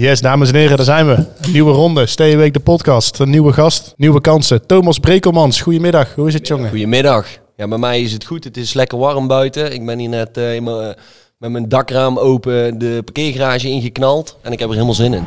Yes, dames en heren, daar zijn we. Een nieuwe ronde, Steeweek de podcast. Een nieuwe gast, nieuwe kansen. Thomas Brekelmans, goedemiddag. Hoe is het, jongen? Goedemiddag. Ja, bij mij is het goed. Het is lekker warm buiten. Ik ben hier net mijn, uh, met mijn dakraam open de parkeergarage ingeknald. En ik heb er helemaal zin in.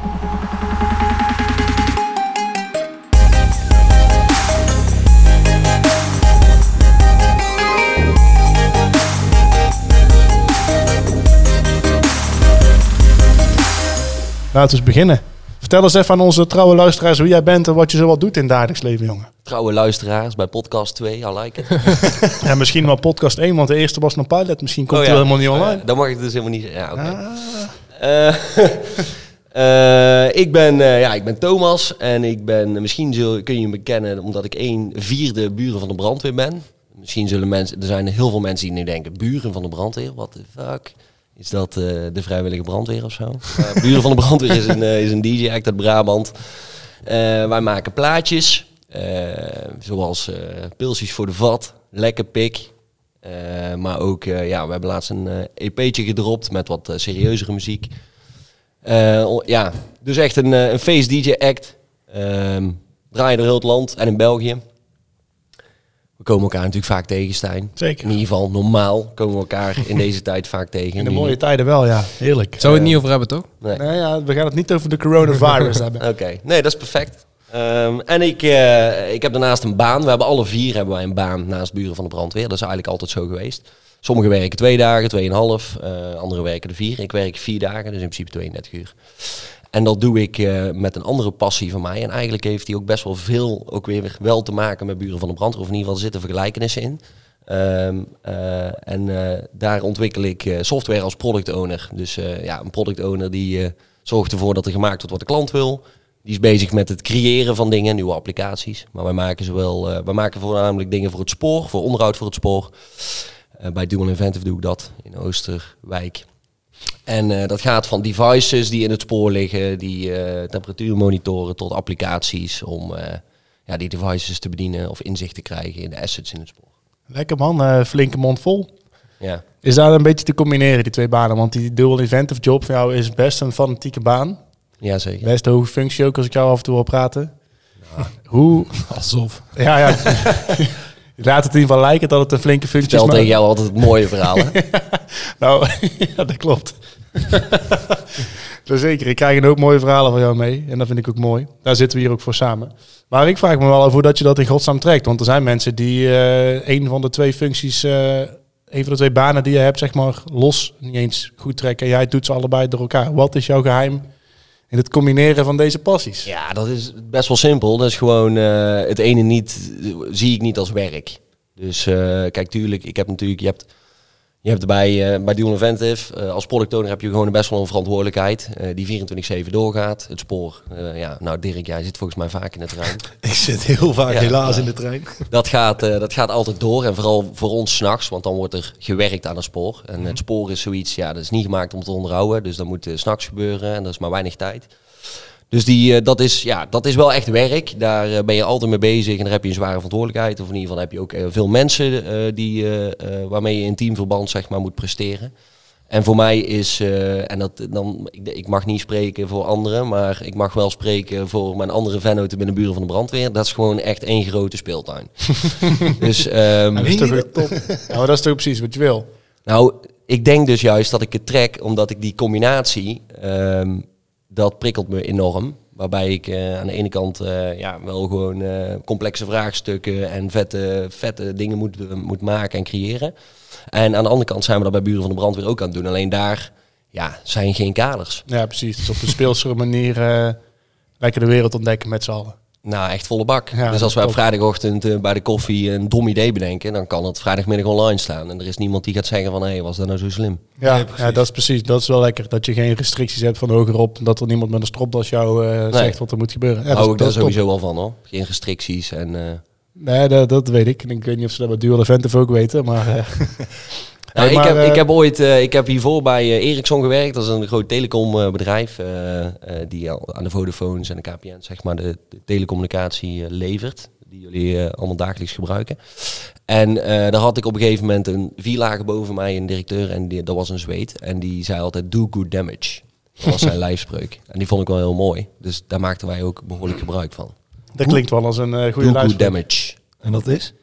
Laten we eens beginnen. Vertel eens even aan onze trouwe luisteraars wie jij bent en wat je zo wat doet in het dagelijks leven, jongen. Trouwe luisteraars bij podcast 2, I like it. ja, misschien wel podcast 1, want de eerste was nog pilot. Misschien komt oh, ja. helemaal niet online. Uh, dan mag ik dus helemaal niet Ja, oké. Okay. Ah. Uh, ik, ben, uh, ja, ik ben Thomas en ik ben, misschien zul, kun je me kennen omdat ik een vierde buren van de brandweer ben. Misschien zullen mensen, er zijn heel veel mensen die nu denken, buren van de brandweer, what the fuck is dat uh, de vrijwillige brandweer of zo. Uh, Buren van de brandweer is een, uh, is een DJ-act uit Brabant. wij maken plaatjes, zoals pilsjes voor de vat, lekker pik. maar ook, ja, we hebben laatst een EP'tje gedropt met wat serieuzere muziek. ja, dus echt een, een face DJ-act. Ehm, draaien door heel het land en in België. We komen elkaar natuurlijk vaak tegen, Stijn. Zeker. In ieder geval, normaal komen we elkaar in deze tijd vaak tegen. In de mooie tijden wel, ja. Heerlijk. Zou we het niet over hebben, toch? Nee. nee ja, we gaan het niet over de coronavirus hebben. Oké, nee, dat is perfect. Um, en ik, uh, ik heb daarnaast een baan. We hebben alle vier hebben wij een baan naast buren van de brandweer. Dat is eigenlijk altijd zo geweest. Sommigen werken twee dagen, tweeënhalf. Uh, anderen werken de vier. Ik werk vier dagen, dus in principe 32 uur. En dat doe ik uh, met een andere passie van mij. En eigenlijk heeft die ook best wel veel ook weer wel te maken met buren van de brandweer. Of in ieder geval zitten vergelijkenissen in. Um, uh, en uh, daar ontwikkel ik software als product owner. Dus ja, een product owner die zorgt ervoor dat er gemaakt wordt wat de klant wil. Die is bezig met het creëren van dingen, nieuwe applicaties. Maar wij maken zowel, wij maken voornamelijk dingen voor het spoor, voor onderhoud voor het spoor. bij Dual Inventive doe ik dat in Oosterwijk. En uh, dat gaat van devices die in het spoor liggen, die uh, temperatuur monitoren, tot applicaties om uh, ja, die devices te bedienen of inzicht te krijgen in de assets in het spoor. Lekker man, flinke mond vol. Ja. Is dat een beetje te combineren, die twee banen? Want die dual inventive job voor jou is best een fanatieke baan. Jazeker. Best hoge functie ook als ik jou af en toe wil praten. Nou, Hoe? Alsof. Ja, ja. Laat het in ieder geval lijken dat het een flinke functie is. Stel tegen jou altijd mooie verhalen. nou, ja, dat klopt. Zeker, ik krijg een hoop mooie verhalen van jou mee. En dat vind ik ook mooi. Daar zitten we hier ook voor samen. Maar ik vraag me wel af hoe dat je dat in godsnaam trekt. Want er zijn mensen die uh, een van de twee functies, uh, een van de twee banen die je hebt, zeg maar, los niet eens goed trekken. En jij doet ze allebei door elkaar. Wat is jouw geheim in het combineren van deze passies? Ja, dat is best wel simpel. Dat is gewoon uh, het ene niet, zie ik niet als werk. Dus kijk, tuurlijk, ik heb natuurlijk, je hebt je hebt bij, uh, bij Dual Inventive, uh, als product owner heb je gewoon best wel een verantwoordelijkheid uh, die 24-7 doorgaat. Het spoor, ja, nou Dirk, jij zit volgens mij vaak in de trein. Ik zit heel vaak helaas in de trein. Dat gaat, dat gaat altijd door en vooral voor ons s'nachts, want dan wordt er gewerkt aan het spoor. En het spoor is zoiets, ja, dat is niet gemaakt om te onderhouden, dus dat moet s s'nachts gebeuren en dat is maar weinig tijd. Dus die, uh, dat, is, ja, dat is wel echt werk. Daar uh, ben je altijd mee bezig en daar heb je een zware verantwoordelijkheid. Of in ieder geval heb je ook uh, veel mensen die, waarmee je in teamverband zeg maar, moet presteren. En voor mij is, en dat, dan, ik, ik, mag niet spreken voor anderen, maar ik mag wel spreken voor mijn andere vennoten binnen buren van de brandweer. Dat is gewoon echt één grote speeltuin. dus, um, dat is toch top. nou, dat is toch precies wat je wil? Nou, ik denk dus juist dat ik het trek, omdat ik die combinatie... Um, dat prikkelt me enorm. Waarbij ik uh, aan de ene kant uh, ja, wel gewoon uh, complexe vraagstukken en vette, vette dingen moet, moet maken en creëren. En aan de andere kant zijn we dat bij Buren van de Brandweer ook aan het doen. Alleen daar ja, zijn geen kaders. Ja, precies. Dus op een speelsere manier lekker de wereld ontdekken met z'n allen. Nou, echt volle bak. dus als wij op vrijdagochtend uh, bij de koffie een dom idee bedenken, dan kan het vrijdagmiddag online staan. En er is niemand die gaat zeggen van, hé, hey, was dat nou zo slim? Ja, ja, dat is precies. Dat is wel lekker. Dat je geen restricties hebt van hogerop. Dat er niemand met een stropdas jou uh, nee. zegt wat er moet gebeuren. Ja, Hou ik daar sowieso wel van, hoor. Geen restricties en... Uh... Nee, dat, dat, weet ik. En ik weet niet of ze dat bij Dual Event ook weten, maar... Nou, ik, heb, ik heb ooit, uh, ik heb hiervoor bij uh, Ericsson gewerkt. Dat is een groot telecombedrijf uh, die aan de Vodafones en de KPN zeg maar de, de telecommunicatie levert. Die jullie allemaal dagelijks gebruiken. En daar had ik op een gegeven moment een vier lagen boven mij een directeur en die, dat was een zweet. En die zei altijd do good damage. Dat was zijn lijfspreuk. En die vond ik wel heel mooi. Dus daar maakten wij ook behoorlijk gebruik van. Dat klinkt wel als een eh, goede Do good damage. En dat is?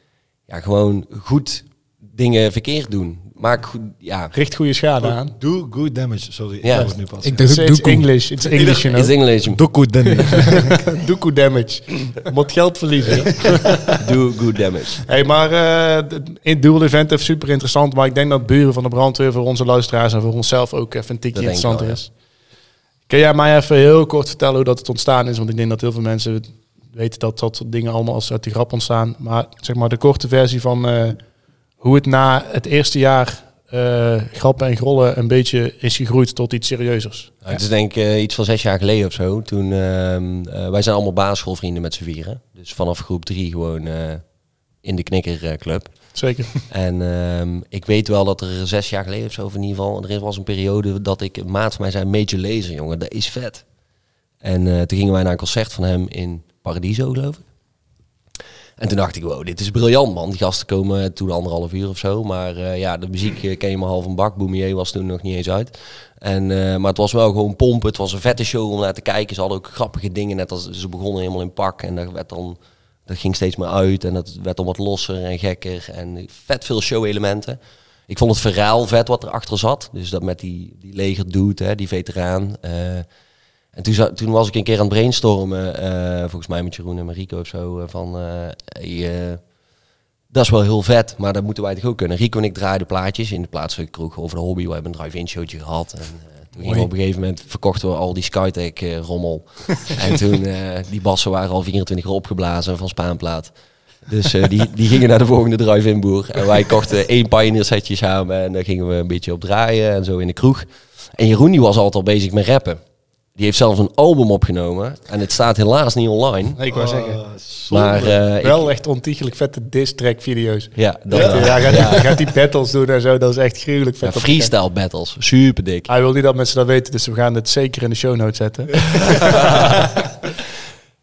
Ja, gewoon goed dingen verkeerd doen. Maak goed, ja. Richt goede schade aan. Do good damage. Sorry, Ja. ik het nu pas. Ik ja. it's doekoe. English. It's English, you. English. Do good damage. Doekoe damage. Moet geld verliezen. Do good damage. hey, maar eh het in dual event is super interessant. Maar ik denk dat buren van de brandweer voor onze luisteraars en voor onszelf ook even een tikje interessanter wel, is. Kun jij mij even heel kort vertellen hoe dat het ontstaan is? Want ik denk dat heel veel mensen weten dat dat soort dingen allemaal als uit die grap ontstaan. Maar zeg maar de korte versie van eh, hoe het na het eerste jaar eh, grappen en grollen een beetje is gegroeid tot iets serieuzers. Nou, Het is denk ik eh, iets van zes jaar geleden of zo. Toen, ehm, eh, wij zijn allemaal basisschoolvrienden met z'n vieren. Dus vanaf groep drie gewoon in de knikkerclub. Zeker. En ehm, ik weet wel dat er zes jaar geleden of zo, of in ieder geval, er was een periode dat ik, een maat van mij zei, Major Lazer, jongen, dat is vet. En toen gingen wij naar een concert van hem in Paradiso, geloof ik. En toen dacht ik, wow, dit is briljant, man. Die gasten komen toen anderhalf uur of zo. Maar eh, ja, de muziek eh, ken je maar half een bak. Boumier was toen nog niet eens uit. En, eh, maar het was wel gewoon pompen. Het was een vette show om naar te kijken. Ze hadden ook grappige dingen. Net als ze begonnen helemaal in pak. En dat, werd dan, dat ging steeds meer uit. En dat werd dan wat losser en gekker. En vet veel show-elementen. Ik vond het verhaal vet wat erachter zat. Dus dat met die, die leger dude, hè, die veteraan. En toen, was ik een keer aan het brainstormen, eh, volgens mij met Jeroen en Marico of zo, eh, van eh, hey, dat is wel heel vet, maar dat moeten wij toch ook kunnen. Rico en ik draaiden plaatjes in de plaatselijke kroeg over de hobby. We hebben een drive-in showtje gehad. En, toen op een gegeven moment verkochten we al die Skytech eh, rommel. en toen, die bassen waren al 24 uur opgeblazen van Spaanplaat. Dus die, die gingen naar de volgende drive-in boer. En wij kochten één Pioneer setje samen en daar gingen we een beetje op draaien en zo in de kroeg. En Jeroen die was altijd al bezig met rappen. Die heeft zelfs een album opgenomen. En het staat helaas niet online. Nee, ik wou zeggen. Ah, zonde. Maar eh, ik- Wel echt ontiegelijk vette diss track video's. ja, dat, Ja, ja. ja, gaat, Die, gaat die battles doen en zo. Dat is echt gruwelijk vet. Freestyle battles, super dik. Hij wil niet dat mensen dat weten, dus we gaan het zeker in de show notes zetten.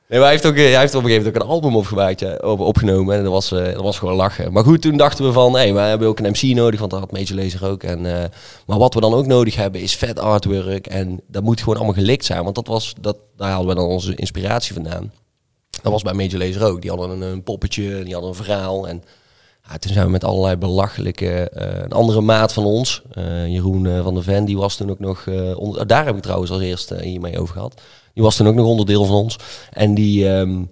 Nee, hij heeft, ook, eh, hij heeft op een gegeven moment ook een album opgemaakt, ja, op, opgenomen. En dat was, eh, dat was gewoon lachen. Maar goed, toen dachten we van, hey, we hebben ook een MC nodig, want dat had Major Lazer ook. En, eh, maar wat we dan ook nodig hebben is vet artwork. En dat moet gewoon allemaal gelikt zijn, want dat was, dat, daar haalden we dan onze inspiratie vandaan. Dat was bij Major Lazer ook. Die hadden een, een poppetje, die hadden een verhaal. En ja, toen zijn we met allerlei belachelijke... eh, een andere maat van ons, eh, Jeroen eh, van der Ven, die was toen ook nog... eh, onder, daar heb ik trouwens als eerste hiermee over gehad. Die was toen ook nog onderdeel van ons. En die, ehm,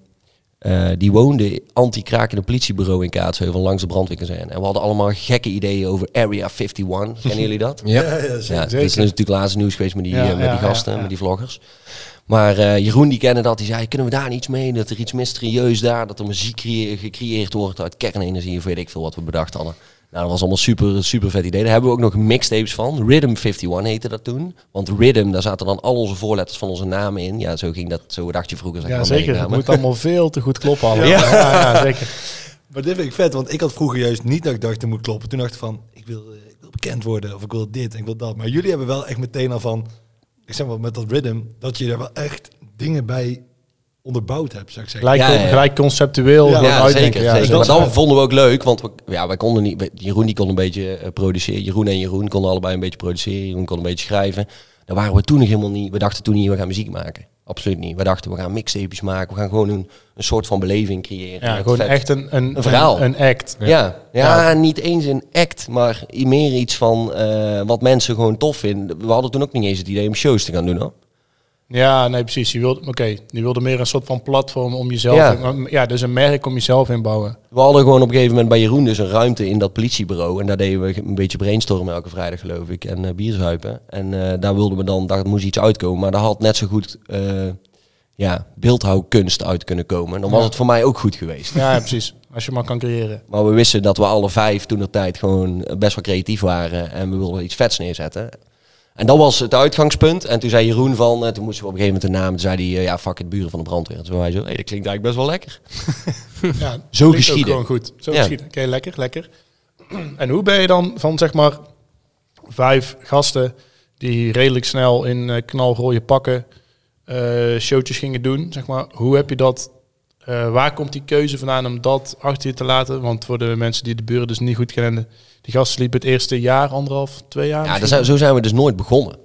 eh, die woonde anti-krakende politiebureau in Kaatsheuvel langs de brandweerkazerne. En we hadden allemaal gekke ideeën over Area 51. Kennen jullie dat? Ja. Ja, ja, Ja, zeker. het is natuurlijk laatst nieuws geweest met die, Ja, met ja, die gasten, ja, ja. met die vloggers. Maar eh, Jeroen die kende dat, die zei, kunnen we daar niets mee? Dat er iets mysterieus daar, dat er muziek gecreëerd wordt uit kernenergie of weet ik veel wat we bedacht hadden. Nou, dat was allemaal super, super vet idee. Daar hebben we ook nog mixtapes van. Rhythm 51 heette dat toen. Want Rhythm, daar zaten dan al onze voorletters van onze namen in. Ja, zo ging dat, zo dacht je vroeger. Zeg Ja, zeker. Het moet allemaal veel te goed kloppen allemaal. Ja. Ja, ja, zeker. Maar dit vind ik vet, want ik had vroeger juist niet dat ik dacht, het moet kloppen. Toen dacht ik van, ik wil, eh, ik wil bekend worden, of ik wil dit, en ik wil dat. Maar jullie hebben wel echt meteen al van, ik zeg maar met dat rhythm, dat je er wel echt dingen bij onderbouwd hebt, zou ik zeggen. Gelijk, Ja, ja, ja. gelijk conceptueel Ja, zeker. Ja, zeker. Maar dat vonden we ook leuk, want we, ja, wij konden niet. Jeroen die kon een beetje eh, produceren. Jeroen en Jeroen konden allebei een beetje produceren. Jeroen kon een beetje schrijven. Daar waren we toen nog helemaal niet. We dachten toen niet, we gaan muziek maken. Absoluut niet. We dachten, we gaan mixtapes maken. We gaan gewoon een, een soort van beleving creëren. Ja, gewoon vet- echt een, een, Een verhaal. Een, een act. Ja, ja, Ja. niet eens een act, maar meer iets van eh, wat mensen gewoon tof vinden. We hadden toen ook niet eens het idee om shows te gaan doen hoor. Ja, nee, precies. Je wilde, oké, je wilde meer een soort van platform om jezelf... Ja. Dus een merk om jezelf inbouwen. We hadden gewoon op een gegeven moment bij Jeroen dus een ruimte in dat politiebureau. En daar deden we een beetje brainstormen elke vrijdag geloof ik. En eh bierzuipen. En eh, daar wilden we dan, daar moest iets uitkomen. Maar daar had net zo goed eh, ja, beeldhouwkunst uit kunnen komen. Dan was Ja. het voor mij ook goed geweest. Ja, ja, precies. Als je maar kan creëren. Maar we wisten dat we alle vijf toen de tijd gewoon best wel creatief waren. En we wilden iets vets neerzetten. En dat was het uitgangspunt. En toen zei Jeroen van, eh, toen moesten we op een gegeven moment een naam. Toen zei hij, eh, ja fuck het, buren van de brandweer. En toen zei hij zo, hey, dat klinkt eigenlijk best wel lekker. Ja, Zo geschieden. Gewoon goed. Zo Ja. geschieden. Oké, lekker, lekker. En hoe ben je dan van, zeg maar, vijf gasten die redelijk snel in eh, knalrooie pakken showtjes gingen doen, zeg maar. Hoe heb je dat, waar komt die keuze vandaan om dat achter je te laten? Want voor de mensen die de buren dus niet goed kennen, die gasten liepen het eerste jaar, anderhalf, twee jaar Ja, zijn- zo zijn we dus nooit begonnen.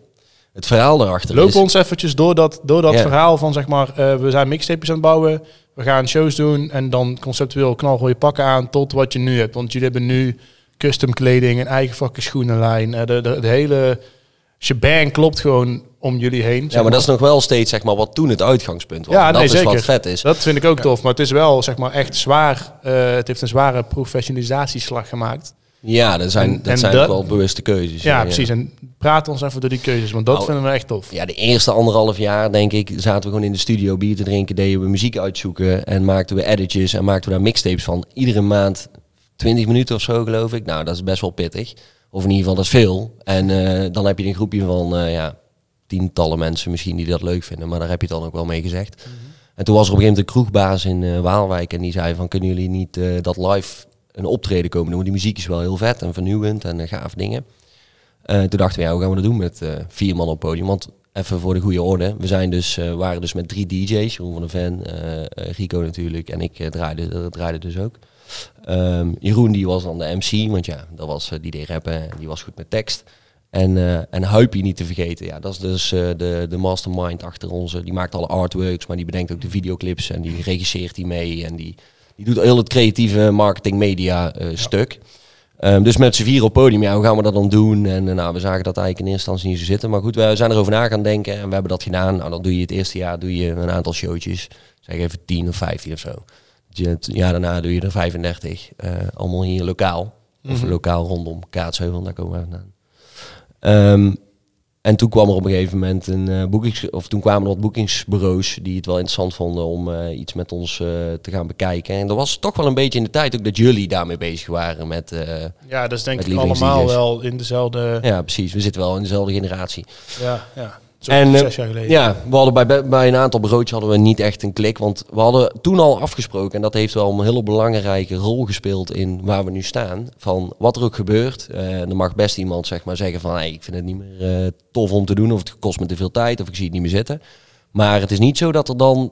het verhaal erachter Loop is... ons eventjes door dat, door dat Ja. verhaal van zeg maar, eh, we zijn mixtapes aan het bouwen, we gaan shows doen en dan conceptueel knalrooie pakken aan tot wat je nu hebt. Want jullie hebben nu custom kleding, een eigen fucking schoenenlijn. eh, de, de, de hele shebang klopt gewoon om jullie heen. Ja, maar dat is nog wel steeds zeg maar, wat toen het uitgangspunt was. Ja, En dat nee, is zeker. wat vet is. Dat vind ik ook tof, maar het is wel zeg maar echt zwaar. eh, het heeft een zware professionalisatieslag gemaakt. Ja, dat zijn, En- dat en zijn dat- wel bewuste keuzes. Ja, precies. En praat ons even door die keuzes, want dat Nou, vinden we echt tof. Ja, de eerste anderhalf jaar, denk ik, zaten we gewoon in de studio bier te drinken, deden we muziek uitzoeken en maakten we editjes en maakten we daar mixtapes van. Iedere maand 20 minuten of zo, geloof ik. Nou, dat is best wel pittig. Of in ieder geval, dat is veel. En eh, dan heb je een groepje van, eh, ja, tientallen mensen misschien die dat leuk vinden, maar daar heb je het dan ook wel mee gezegd. En toen was er op een gegeven moment een kroegbaas in eh, Waalwijk en die zei van, kunnen jullie niet dat live een optreden komen doen? Want die muziek is wel heel vet en vernieuwend en uh, gaaf dingen. Uh, toen dachten we, ja, hoe gaan we dat doen met uh, vier man op podium? Want even voor de goede orde, we zijn dus, waren dus met drie DJ's, Jeroen van der Ven, Rico natuurlijk en ik draaide, draaide dus ook. Um, Jeroen die was dan de MC, want ja, dat was, die deed rappen en die was goed met tekst. En, uh, en Huipie niet te vergeten. Ja, dat is dus de, de mastermind achter onze. Die maakt alle artworks, maar die bedenkt ook de videoclips en die regisseert die mee. En die, die doet heel het creatieve marketing media uh, ja. stuk. Um, dus met z'n vier op podium, ja, hoe gaan we dat dan doen? En nou, we zagen dat eigenlijk in eerste instantie niet zo zitten. Maar goed, we zijn erover na gaan denken en we hebben dat gedaan. Nou, dan doe je het eerste jaar doe je een aantal showtjes. Zeg even 10 of 15 of zo. Het jaar daarna doe je er 35. allemaal hier lokaal. Of mm -hmm. lokaal rondom Kaatsheuvel, daar komen we vandaan. Um, en toen kwam er op een gegeven moment een uh, boekings, of toen kwamen er wat boekingsbureaus die het wel interessant vonden om uh, iets met ons uh, te gaan bekijken. En er was toch wel een beetje in de tijd ook dat jullie daarmee bezig waren met. ja, dat is denk ik allemaal wel in dezelfde. Ja, precies. We zitten wel in dezelfde generatie. Ja, ja. En zes jaar geleden. ja, we hadden bij, bij een aantal broodjes hadden we niet echt een klik. Want we hadden toen al afgesproken, en dat heeft wel een hele belangrijke rol gespeeld in waar we nu staan. Van wat er ook gebeurt. Uh, er mag best iemand zeg maar zeggen van hey, ik vind het niet meer uh, tof om te doen. Of het kost me te veel tijd. Of ik zie het niet meer zitten. Maar het is niet zo dat er dan.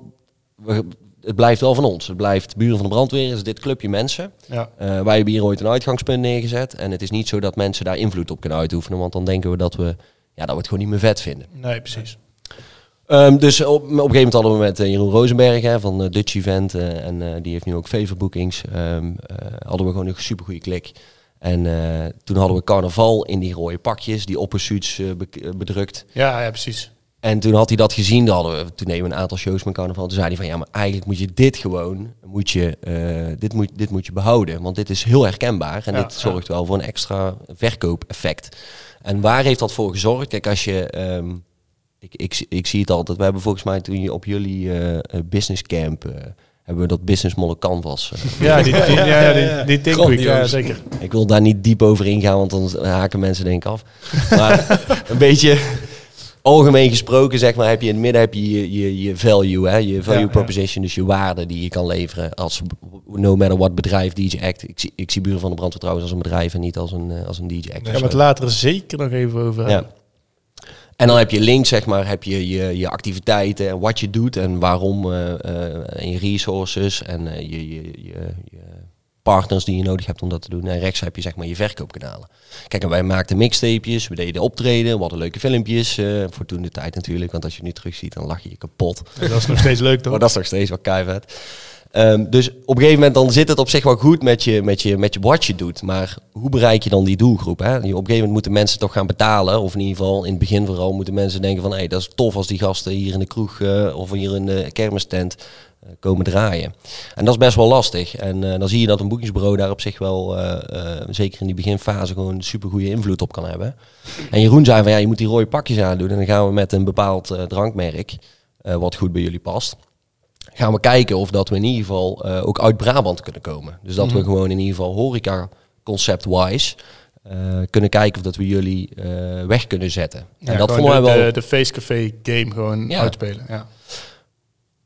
We, het blijft wel van ons. Het blijft buren van de brandweer, is dit clubje mensen. Ja. Uh, wij hebben hier ooit een uitgangspunt neergezet. En het is niet zo dat mensen daar invloed op kunnen uitoefenen. Want dan denken we dat we ja, dat we het gewoon niet meer vet vinden. Nee, precies. Um, dus op, op een gegeven moment hadden we met uh, Jeroen Rosenberg hè, van uh, Dutch Event. Uh, en die heeft nu ook Favor Bookings. Um, hadden we gewoon een super goede klik. En toen hadden we carnaval in die rode pakjes, die oppersuits be bedrukt. Ja, ja, precies. En toen had hij dat gezien, dan hadden we, toen nemen we een aantal shows met carnaval. Toen zei hij van ja, maar eigenlijk moet je dit gewoon, moet je, dit, moet, dit moet je behouden. Want dit is heel herkenbaar en Ja, dit zorgt wel voor een extra verkoopeffect. En waar heeft dat voor gezorgd? Kijk, als je. Um, ik, ik, ik zie het altijd. We hebben volgens mij toen je op jullie uh, business camp. Uh, hebben we dat business model canvas. Uh, ja, die, die, ja, die, die Think Week, ja, zeker. Ik wil daar niet diep over ingaan, want dan haken mensen denk ik af. Maar een beetje algemeen gesproken, zeg maar, heb je in het midden heb je je, je, je value, hè, je value Ja, proposition, dus je waarde die je kan leveren als no matter what bedrijf DJ Act. Ik zie, ik zie Buren van de Brandweer trouwens als een bedrijf en niet als een, uh, als een DJ Act. Daar gaan we het later zeker nog even over ja. En dan heb je links, zeg maar, heb je je, je activiteiten en wat je doet en waarom uh, uh, en je resources en uh, je, je, je, je, partners die je nodig hebt om dat te doen. En rechts heb je zeg maar je verkoopkanalen. Kijk, en wij maakten mixtapejes, we deden optreden, we hadden leuke filmpjes, uh, voor toen de tijd natuurlijk, want als je nu terug ziet, dan lach je je kapot. Ja, dat is nog steeds leuk toch? maar dat is nog steeds wel keihard. Um, dus op een gegeven moment dan zit het op zich wel goed met je, met je, met je wat je doet. Maar hoe bereik je dan die doelgroep? Hè? Op een gegeven moment moeten mensen toch gaan betalen. Of in ieder geval in het begin vooral moeten mensen denken van... hé, hey, dat is tof als die gasten hier in de kroeg uh, of hier in de kermistent komen draaien. En dat is best wel lastig. En uh, dan zie je dat een boekingsbureau daar op zich wel, zeker in die beginfase, gewoon een super goede invloed op kan hebben. En Jeroen zei van ja, je moet die rode pakjes aandoen. En dan gaan we met een bepaald drankmerk, wat goed bij jullie past gaan we kijken of dat we in ieder geval ook uit Brabant kunnen komen. Dus dat mm -hmm. we gewoon in ieder geval horeca concept-wise uh, kunnen kijken of dat we jullie uh, weg kunnen zetten. Ja, en dat vonden wij de, wel. De, de facecafé game gewoon Ja. uitspelen. Ja.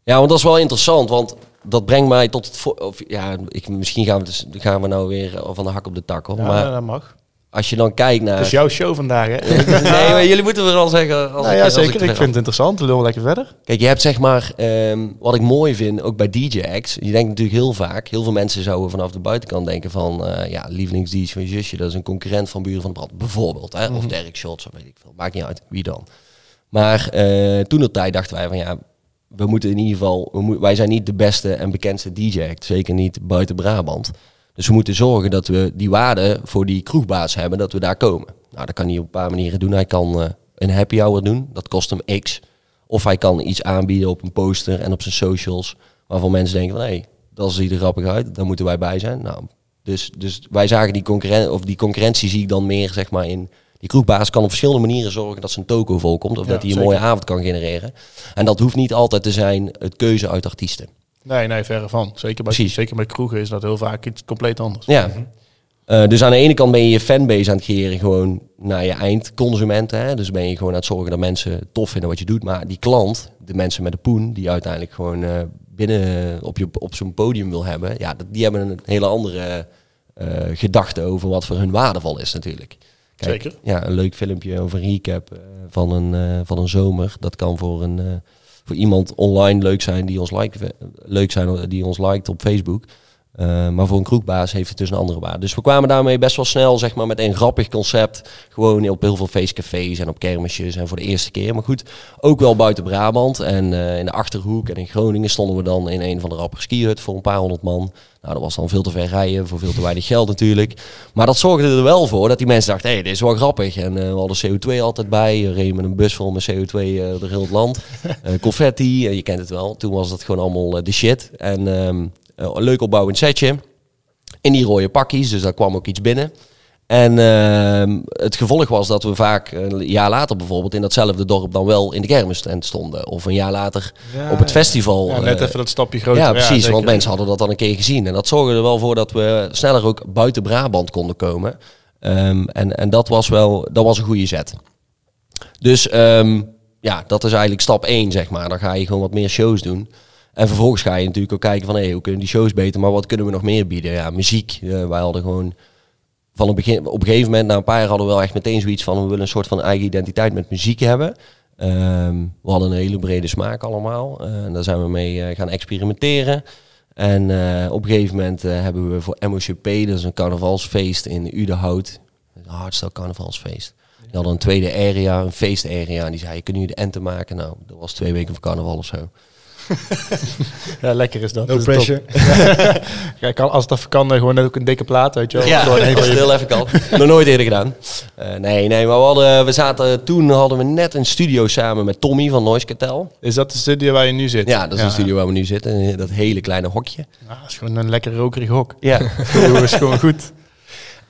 Ja, want dat is wel interessant, want dat brengt mij tot het. vo- Of, ja, ik, misschien gaan we, dus, gaan we nou weer van de hak op de tak. Hoor. Ja, maar dat mag. als je dan kijkt naar. Het is jouw show vandaag, hè? nee, maar jullie moeten wel zeggen. Als nou ja, zeker. Ik, vind het interessant. Lul lekker verder. Kijk, je hebt zeg maar, ehm, wat ik mooi vind, ook bij DJ-acts. Je denkt natuurlijk heel vaak, heel veel mensen zouden vanaf de buitenkant denken van, eh, ja, lievelings-DJ van je zusje, dat is een concurrent van Buren van de Brand, bijvoorbeeld. Hè? Of Derek Shots, of weet ik veel. Maakt niet uit, wie dan. Maar eh, toen de tijd dachten wij van ja, we moeten in ieder geval, we wij zijn niet de beste en bekendste DJ-act, zeker niet buiten Brabant. Dus we moeten zorgen dat we die waarde voor die kroegbaas hebben, dat we daar komen. Nou, dat kan hij op een paar manieren doen. Hij kan eh, een happy hour doen, dat kost hem X. Of hij kan iets aanbieden op een poster en op zijn socials, waarvan mensen denken van hé, hey, dat ziet er grappig uit, daar moeten wij bij zijn. Nou, dus, dus wij zagen die, concurren of die concurrentie zie ik dan meer zeg maar in die kroegbaas kan op verschillende manieren zorgen dat zijn toko volkomt. Of Ja, dat hij een zeker. mooie avond kan genereren. En dat hoeft niet altijd te zijn het keuze uit artiesten. Nee, nee, verre van. Zeker bij, Precies. zeker bij kroegen is dat heel vaak iets compleet anders. Ja. Eh, dus aan de ene kant ben je je fanbase aan het creëren gewoon naar je eindconsumenten. Hè? Dus ben je gewoon aan het zorgen dat mensen tof vinden wat je doet. Maar die klant, de mensen met de poen, die uiteindelijk gewoon eh, binnen op, je, op zo'n podium wil hebben. Ja, die hebben een hele andere eh, gedachte over wat voor hun waardevol is natuurlijk. Zeker. Ja, een leuk filmpje over een recap eh, van, een, eh, van een zomer. Dat kan voor, een, eh, voor iemand online leuk zijn die ons like, leuk zijn die ons liked op Facebook. Eh, maar voor een kroegbaas heeft het dus een andere waarde. Dus we kwamen daarmee best wel snel zeg maar, met een grappig concept. Gewoon op heel veel feestcafés en op kermisjes en voor de eerste keer. Maar goed, ook wel buiten Brabant. En eh, in de Achterhoek en in Groningen stonden we dan in een van de rappige skihut voor een paar honderd man. Nou, dat was dan veel te ver rijden, voor veel te weinig geld natuurlijk. Maar dat zorgde er wel voor dat die mensen dachten, hé, hey, dit is wel grappig. En eh, we hadden CO2 altijd bij. We reden met een bus vol met CO2 eh, door heel het land. Confetti, je kent het wel. Toen was dat gewoon allemaal de shit. En ehm, eh, leuk opbouwend setje. In die rode pakjes, dus daar kwam ook iets binnen. En ehm, het gevolg was dat we vaak een jaar later bijvoorbeeld in datzelfde dorp dan wel in de kermistent stonden. Of een jaar later Ja, op het festival. Ja, net eh, even dat stapje groter. ja, precies. want mensen hadden dat dan een keer gezien. En dat zorgde er wel voor dat we sneller ook buiten Brabant konden komen. Ehm, en en dat, was wel, dat was een goede zet. Dus ehm, ja, dat is eigenlijk stap 1, zeg maar. Dan ga je gewoon wat meer shows doen. En vervolgens ga je natuurlijk ook kijken van... Hey, hoe kunnen die shows beter, maar wat kunnen we nog meer bieden? Ja, muziek. Eh, wij hadden gewoon... Van het begin, op een gegeven moment, na een paar jaar hadden we wel echt meteen zoiets van... we willen een soort van eigen identiteit met muziek hebben. Ehm, we hadden een hele brede smaak allemaal. Eh, en daar zijn we mee eh, gaan experimenteren. En op een gegeven moment hebben we voor MOCP, dat is een carnavalsfeest in Udenhout. Een hardstyle carnavalsfeest. Die hadden een tweede area, een feestarea. En die zei, kunnen jullie de enten maken? Nou, dat was twee weken voor carnaval of zo. Ja, lekker is dat. No Dat is top. pressure. Ja, kan, als het even kan, gewoon ook een dikke plaat, weet je wel. Ja, Gewoon dat heel even kan. Nog nooit eerder gedaan. Eh, nee, nee, maar we, hadden, we zaten, toen hadden we net een studio samen met Tommy van Noise Cartel. Is dat de studio waar je nu zit? Ja, dat is de studio waar we nu zitten. Dat hele kleine hokje. Ja, dat is gewoon een lekker rokerig hok. Ja. Dat is gewoon goed.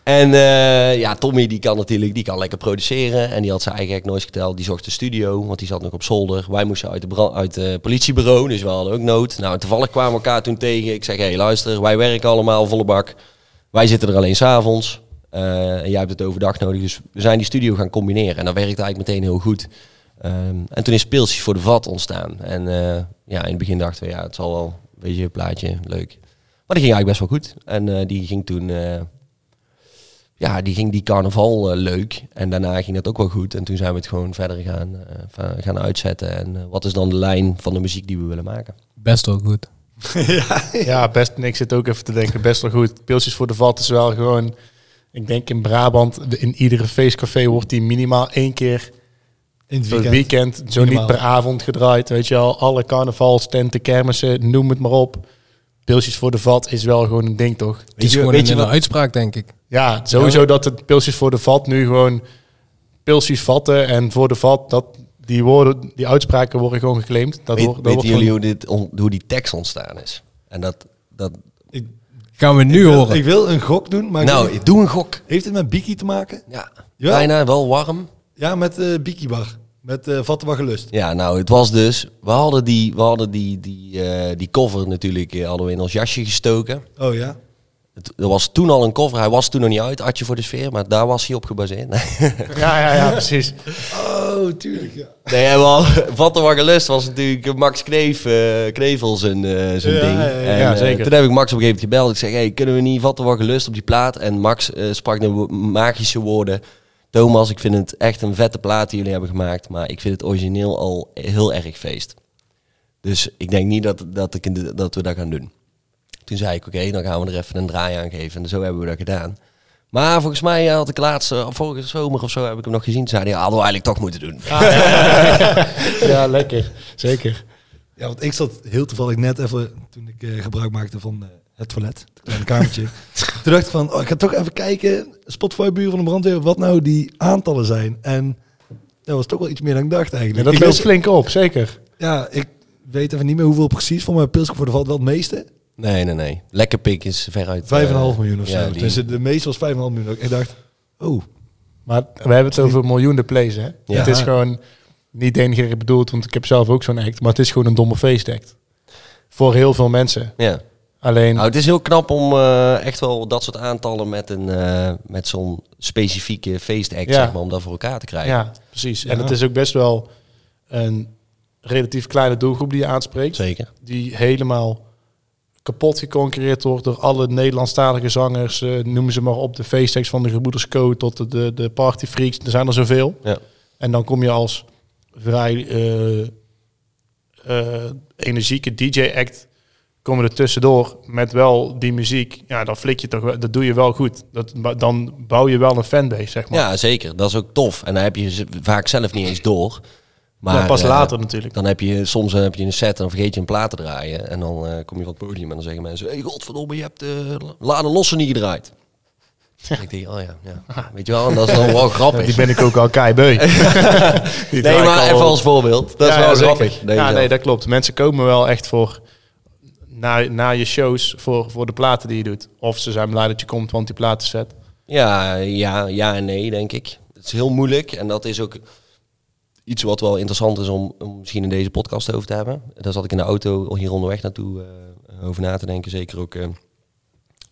En eh, ja, Tommy die kan natuurlijk die kan lekker produceren. En die had zijn eigen Noise Cartel. Die zocht de studio, want die zat nog op zolder. Wij moesten uit, de bra- uit het politiebureau, dus we hadden ook nood. Nou, toevallig kwamen we elkaar toen tegen. Ik zeg, hé hey, luister, wij werken allemaal volle bak. Wij zitten er alleen s'avonds. Eh en jij hebt het overdag nodig. Dus we zijn die studio gaan combineren. En dat werkte eigenlijk meteen heel goed. Ehm, en toen is Pilsjes voor de Vat ontstaan. En eh, ja, in het begin dachten we, ja, het zal wel een beetje een plaatje, leuk. Maar die ging eigenlijk best wel goed. En eh, die ging toen... ja, die ging die carnaval eh, leuk. En daarna ging dat ook wel goed. En toen zijn we het gewoon verder gaan, eh, gaan uitzetten. En eh, wat is dan de lijn van de muziek die we willen maken? Best wel goed. Ja, best. en Ik zit ook even te denken, best wel goed. Pilsjes voor de vat is wel gewoon... Ik denk in Brabant, in iedere feestcafé wordt die minimaal één keer In het per weekend. weekend, zo Minimaal. niet per avond gedraaid. Weet je al, alle carnavalstenten, kermissen, noem het maar op. Pilsjes voor de vat is wel gewoon een ding, toch? Het is gewoon een, een uitspraak, denk ik. Ja, sowieso dat het pilsjes voor de vat nu gewoon pilsjes vatten en voor de vat, dat die woorden, die uitspraken worden gewoon geclaimd. Dat Weet, wordt, dat weten wordt jullie gewoon- hoe, dit, on- hoe die tekst ontstaan is? En dat, dat Ik, Gaan we nu ik wil, horen. ik wil een gok doen, maar ik nou, niet- doe een gok. heeft het met Biki te maken? Ja, Ja. bijna wel warm. Ja, met eh Biki Bar. Met eh Vatten wat gelust. Ja, nou, het was dus... We hadden die, we hadden die, die, eh, die cover natuurlijk eh, hadden we in ons jasje gestoken. Oh ja. Het, er was toen al een cover. Hij was toen nog niet uit, Adje voor de Sfeer. Maar daar was hij op gebaseerd. Ja, ja, ja, precies. Oh, tuurlijk, ja. Nee, en wel, wat wat gelust was natuurlijk Max Kneef, eh, Knevel zijn, eh, zijn Ja, ding. ja, ja. En, Ja, eh, zeker. toen heb ik Max op een gegeven moment gebeld. Ik zeg, hey, kunnen we niet wat wat gelust op die plaat? En Max eh, sprak de magische woorden. Thomas, ik vind het echt een vette plaat die jullie hebben gemaakt. Maar ik vind het origineel al heel erg feest. Dus ik denk niet dat, dat, ik de- dat we dat gaan doen. Toen zei ik, oké, dan gaan we er even een draai aan geven. En zo hebben we dat gedaan. Maar volgens mij had ik laatst, eh, vorige zomer of zo, heb ik hem nog gezien. Zei hij, ja, hadden we eigenlijk toch moeten doen. ja, lekker. Zeker. Ja, want ik zat heel toevallig net even, toen ik eh, gebruik maakte van eh, het toilet, het kleine kamertje. toen dacht ik van, oh, ik ga toch even kijken, Spotify buren van de brandweer, wat nou die aantallen zijn. En dat was toch wel iets meer dan ik dacht Ja, eigenlijk. dat ik loopt flink op, zeker. ja, ik weet even niet meer hoeveel precies, voor mijn pilsje voor de valt wel het meeste. 5,5 Nee, nee, nee. Lekker pik is veruit. eh, miljoen of ja, zo. die- Dus de meeste was 5,5 miljoen. Ik dacht, oh, Maar we hebben het over miljoenen plays, hè? Ja. Het is gewoon niet denigrerend bedoeld, want ik heb zelf ook zo'n act. Maar het is gewoon een domme feestact. Voor heel veel mensen. Ja. Alleen, Nou, het is heel knap om eh, echt wel dat soort aantallen met, een, eh, met zo'n specifieke feestact, Ja. zeg maar, om dat voor elkaar te krijgen. ja, precies. En het is ook best wel een relatief kleine doelgroep die je aanspreekt. Zeker. Die helemaal kapot geconcurreerd wordt door alle Nederlandstalige zangers. eh, noemen ze maar op de feestacts van de Gebroeders Co. tot de, de, de Party Freaks. Er zijn er zoveel. Ja. En dan kom je als vrij energieke DJ-act komen er tussendoor met wel die muziek. Ja, dan flik je toch wel, dat doe je wel goed. Dat, dan bouw je wel een fanbase, zeg maar. Ja, zeker. Dat is ook tof. En dan heb je vaak zelf niet eens door. Maar Ja, pas eh, later natuurlijk. Dan heb je soms eh, heb je een set en dan vergeet je een plaat te draaien. En dan eh, kom je van het podium en dan zeggen mensen... Hey, godverdomme, je hebt de Laden Lossen niet gedraaid. Ik denk, oh ja, ja. Weet je wel, en dat is dan wel grappig. Die ben ik ook al kei beu. Die nee, maar al- even als voorbeeld. Dat is wel zeker. grappig. ja, nee, dat klopt. Mensen komen wel echt voor na, na je shows voor, voor de platen die je doet. Of ze zijn blij dat je komt, want die plaat is vet. Ja, ja, ja en nee, denk ik. Het is heel moeilijk en dat is ook iets wat wel interessant is om, om misschien in deze podcast over te hebben. Daar zat ik in de auto hier onderweg naartoe eh, over na te denken. Zeker ook eh,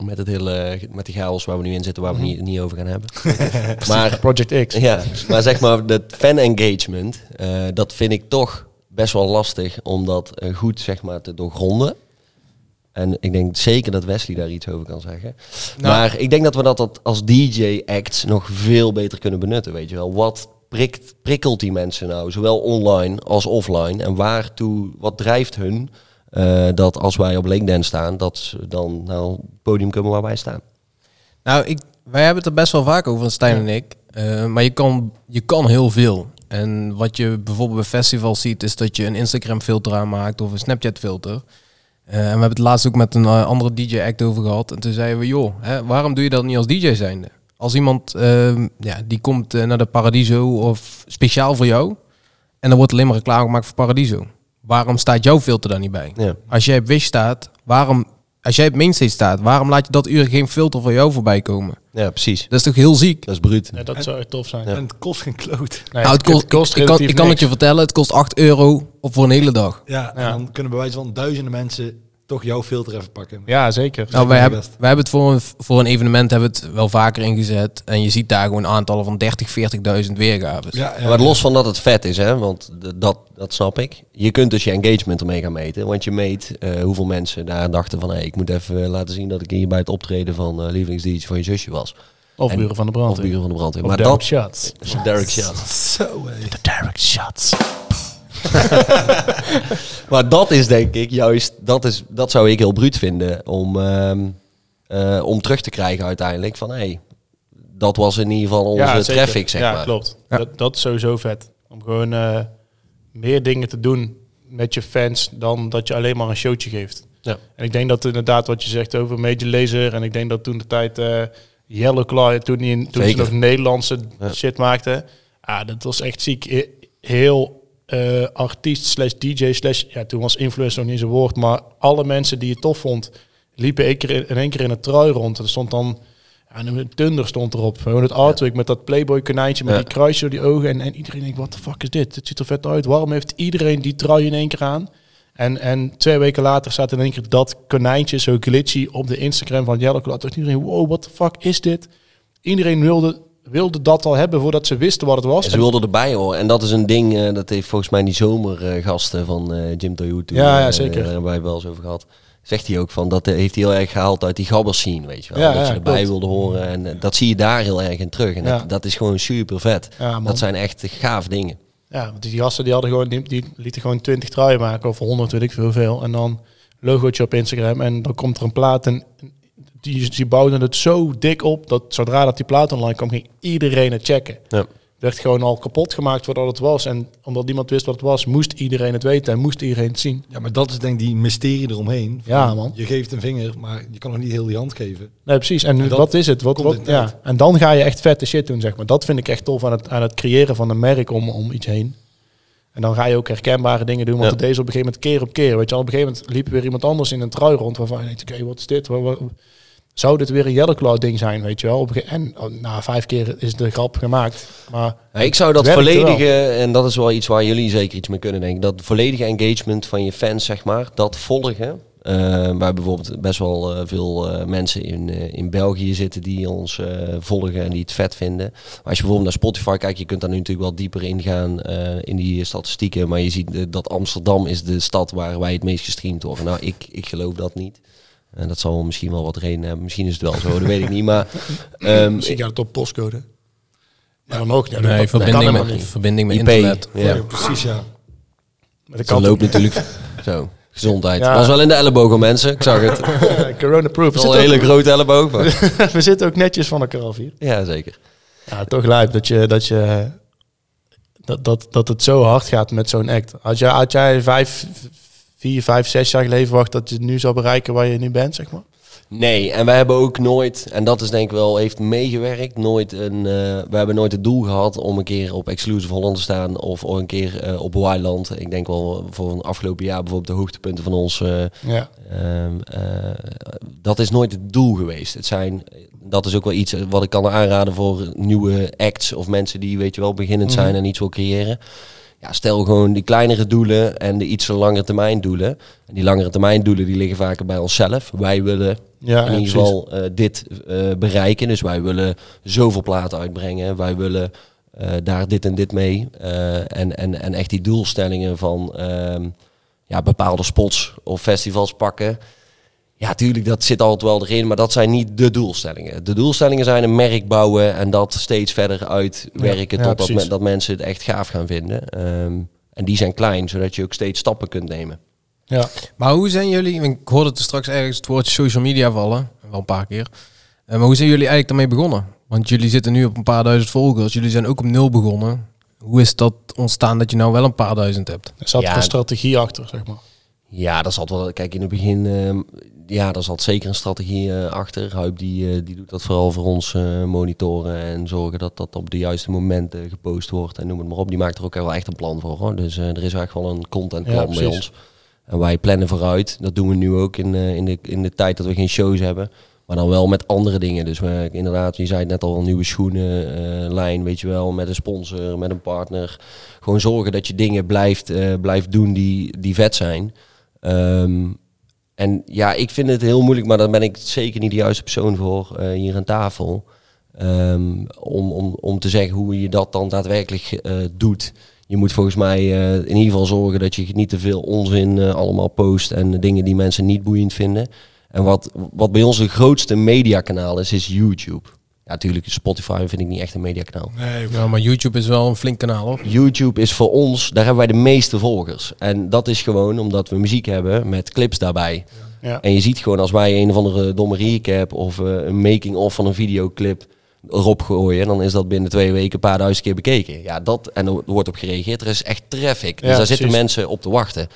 met, het hele, met die chaos waar we nu in zitten, waar we niet, niet over gaan hebben. maar, Project X. ja, maar zeg maar, dat fan engagement, eh, dat vind ik toch best wel lastig om dat goed zeg maar, te doorgronden. En ik denk zeker dat Wesley daar iets over kan zeggen. Nou. maar ik denk dat we dat, als DJ-acts nog veel beter kunnen benutten. Weet je wel, wat prikt, prikkelt die mensen nou, zowel online als offline? En waartoe, wat drijft hun eh, dat als wij op LinkedIn staan, dat ze dan naar het podium komen waar wij staan? Nou, ik, wij hebben het er best wel vaak over, Stijn en ik. Eh, maar je kan, je kan heel veel. En wat je bijvoorbeeld bij festivals ziet, is dat je een Instagram filter aanmaakt of een Snapchat filter. Eh, en we hebben het laatst ook met een eh, andere DJ-act over gehad. En toen zeiden we, joh, hè, waarom doe je dat niet als DJ zijnde? Als iemand, ehm, ja, die komt eh, naar de Paradiso of speciaal voor jou. En dan wordt alleen maar reclame gemaakt voor Paradiso. Waarom staat jouw filter daar niet bij? Ja. Als jij op Wish staat, waarom... Als jij op Mainstage staat, waarom laat je dat uur geen filter voor jou voorbij komen? Ja, precies. Dat is toch heel ziek? Dat is bruut. Ja, dat zou echt tof zijn. Ja. en het kost geen kloot. Nee, nou, het kost, ik, ik kan, relatief ik kan het je vertellen, het kost 8 euro op voor een hele dag. Ja, en Ja. dan kunnen bij wijze van duizenden mensen toch jouw filter even pakken. Ja, zeker. Nou, wij hebben, wij hebben het voor een, voor een evenement hebben het wel vaker ingezet. En je ziet daar gewoon aantallen van 30, 40.000 weergaves. Ja, ja, Maar los van dat het vet is, hè, want dat, dat snap ik. Je kunt dus je engagement ermee gaan meten. Want je meet eh, hoeveel mensen daar dachten van... Hey, ik moet even laten zien dat ik hier bij het optreden van uh, lievelingsdienst van je zusje was. Of En- buren van de Of brandweer. buren van de brandweer. Of Maar Derek dat... Shots. Derek Shot. Zo, hé. De Derek Shots. Maar dat is denk ik juist... Dat, is, dat zou ik heel bruut vinden om, ehm, eh, om terug te krijgen uiteindelijk. Van hey, dat was in ieder geval onze traffic, zeg ja, maar. klopt. Ja. Dat, dat is sowieso vet. Om gewoon eh, meer dingen te doen met je fans dan dat je alleen maar een showtje geeft. Ja. En ik denk dat inderdaad wat je zegt over Major Lazer en ik denk dat toen de tijd eh Yellow Claw, toen, die, in- toen ze nog Nederlandse Ja. shit maakte, ah, dat was echt ziek. He- Heel eh, artiest slash DJ slash, ja, toen was influencer nog niet zo'n woord, maar alle mensen die je tof vond, liepen één keer in, in één keer in een trui rond. Er stond dan, ja, een Thunder stond erop. Gewoon het artwork met dat Playboy konijntje met Ja. die kruisje door die ogen. En, en iedereen denkt, wat de fuck is dit? Het ziet er vet uit. Waarom heeft iedereen die trui in één keer aan? En, en twee weken later staat in één keer dat konijntje zo glitchy op de Instagram van Claw. Toen iedereen, wow, what the fuck is dit? Iedereen wilde, wilde dat al hebben voordat ze wisten wat het was. En ze wilden erbij horen. En dat is een ding, eh, dat heeft volgens mij die zomergasten van eh Jim Toyota. toen, Ja, ja, eh, zeker. Daar hebben wij wel eens over gehad. Zegt hij ook van, dat eh, heeft hij heel erg gehaald uit die gabbers scene, weet je wel. Ja, dat ze erbij wilden horen. En eh, dat zie je daar heel erg in terug. En dat, dat is gewoon super vet. Dat zijn echt gaaf dingen. Ja, want die gasten die hadden gewoon, die, die lieten gewoon 20 truien maken of 100, weet ik veel veel. En dan logootje op Instagram en dan komt er een plaat en die, die bouwden het zo dik op dat zodra dat die plaat online kwam, ging iedereen het checken. Ja. werd gewoon al kapot gemaakt voordat het was. En omdat niemand wist wat het was, moest iedereen het weten en moest iedereen het zien. Ja, maar dat is denk ik die mysterie eromheen. Van, Ja, man. Je geeft een vinger, maar je kan nog niet heel die hand geven. Nee, precies. En, En dat wat is het? Wat, wat, ja. En dan ga je echt vette shit doen, zeg maar. Dat vind ik echt tof aan het, aan het creëren van een merk om, om iets heen. En dan ga je ook herkenbare dingen doen. Want Ja. het deze op een gegeven moment keer op keer. Weet je, al op een gegeven moment liep weer iemand anders in een trui rond. Waarvan je denkt, oké, wat is dit? Wat- wat- zou dit weer een Yellow Claw ding zijn, weet je wel? En oh, na vijf keer is de grap gemaakt. Maar Ja, ik zou dat volledige, en dat is wel iets waar jullie zeker iets mee kunnen denken, dat volledige engagement van je fans, zeg maar, dat volgen. Eh waar bijvoorbeeld best wel eh, veel eh, mensen in, in België zitten die ons volgen en die het vet vinden. Maar als je bijvoorbeeld naar Spotify kijkt, je kunt daar nu natuurlijk wel dieper ingaan in die statistieken. Maar je ziet dat Amsterdam is de stad waar wij het meest gestreamd worden. Nou, ik, ik geloof dat niet. En dat zal misschien wel wat reden hebben. Misschien is het wel zo, dat weet ik niet. Maar ehm, misschien gaat het op postcode. Maar dan ook. Ja, Nee, dat verbinding, kan met, niet. verbinding met IP, internet. ja. Ja, precies, ja. Maar dat kan loopt natuurlijk zo. Gezondheid. Ja. Was wel in de elleboog, mensen. Ik zag het. Corona-proof. We, Wel een zitten hele grote elleboog. we zitten ook netjes van elkaar af hier. Ja, zeker. Ja, toch lijp dat je dat je dat, dat, dat het zo hard gaat met zo'n act. Had jij, had jij vijf, vier, vijf, zes jaar geleden verwacht dat je het nu zou bereiken waar je nu bent, zeg maar? Nee, en wij hebben ook nooit, en dat is denk ik wel, heeft meegewerkt, nooit een, eh, we hebben nooit het doel gehad om een keer op Exclusive Holland te staan of een keer eh, op Wildland. Ik denk wel voor een afgelopen jaar bijvoorbeeld de hoogtepunten van ons, eh, Ja. ehm, eh, dat is nooit het doel geweest. Het zijn, dat is ook wel iets wat ik kan aanraden voor nieuwe acts of mensen die, weet je wel, beginnend zijn en iets wil creëren. Ja, stel gewoon die kleinere doelen en de iets langere termijn doelen. En die langere termijn doelen die liggen vaker bij onszelf. Wij willen Ja, in ieder geval eh, dit eh, bereiken. Dus wij willen zoveel platen uitbrengen. Wij willen eh, daar dit en dit mee. En, en, en echt die doelstellingen van ehm, ja, bepaalde spots of festivals pakken. Ja, tuurlijk, dat zit altijd wel erin, maar dat zijn niet de doelstellingen. De doelstellingen zijn een merk bouwen en dat steeds verder uitwerken Ja, totdat dat mensen het echt gaaf gaan vinden. Ehm, en die zijn klein, zodat je ook steeds stappen kunt nemen. Ja. Maar hoe zijn jullie, ik hoorde het er straks ergens het woordje social media vallen, wel een paar keer. Eh, maar hoe zijn jullie eigenlijk daarmee begonnen? Want jullie zitten nu op een paar duizend volgers, jullie zijn ook op nul begonnen. Hoe is dat ontstaan dat je nou wel een paar duizend hebt? Er zat Ja. een strategie achter, zeg maar. Ja, daar zat wel. Kijk, in het begin, ehm, ja, daar zat zeker een strategie eh, achter. Huip die, eh, die doet dat vooral voor ons eh, monitoren en zorgen dat dat op de juiste momenten gepost wordt en noem het maar op. Die maakt er ook wel echt een plan voor. Hoor. Dus er is echt wel een contentplan Ja, bij ons. En wij plannen vooruit. Dat doen we nu ook in, in, de, in de tijd dat we geen shows hebben. Maar dan wel met andere dingen. Dus we, inderdaad, je zei het net al, een nieuwe schoenenlijn, weet je wel. Met een sponsor, met een partner. Gewoon zorgen dat je dingen blijft, blijft doen die, die vet zijn. Ehm, en ja, ik vind het heel moeilijk, maar daar ben ik zeker niet de juiste persoon voor eh, hier aan tafel. Ehm, om, om, om te zeggen hoe je dat dan daadwerkelijk eh, doet. Je moet volgens mij eh, in ieder geval zorgen dat je niet te veel onzin allemaal post en dingen die mensen niet boeiend vinden. En wat, wat bij ons de grootste mediakanaal is, is YouTube. Ja, natuurlijk, Spotify vind ik niet echt een mediakanaal. Nee, Ja, maar YouTube is wel een flink kanaal hoor. YouTube is voor ons, daar hebben wij de meeste volgers. En dat is gewoon omdat we muziek hebben met clips daarbij. Ja. En je ziet gewoon als wij een of andere domme recap of eh, een making-of van een videoclip erop gooien, dan is dat binnen twee weken een paar duizend keer bekeken. Ja, dat, en er wordt op gereageerd. Er is echt traffic. Dus Ja, daar zitten mensen op te wachten.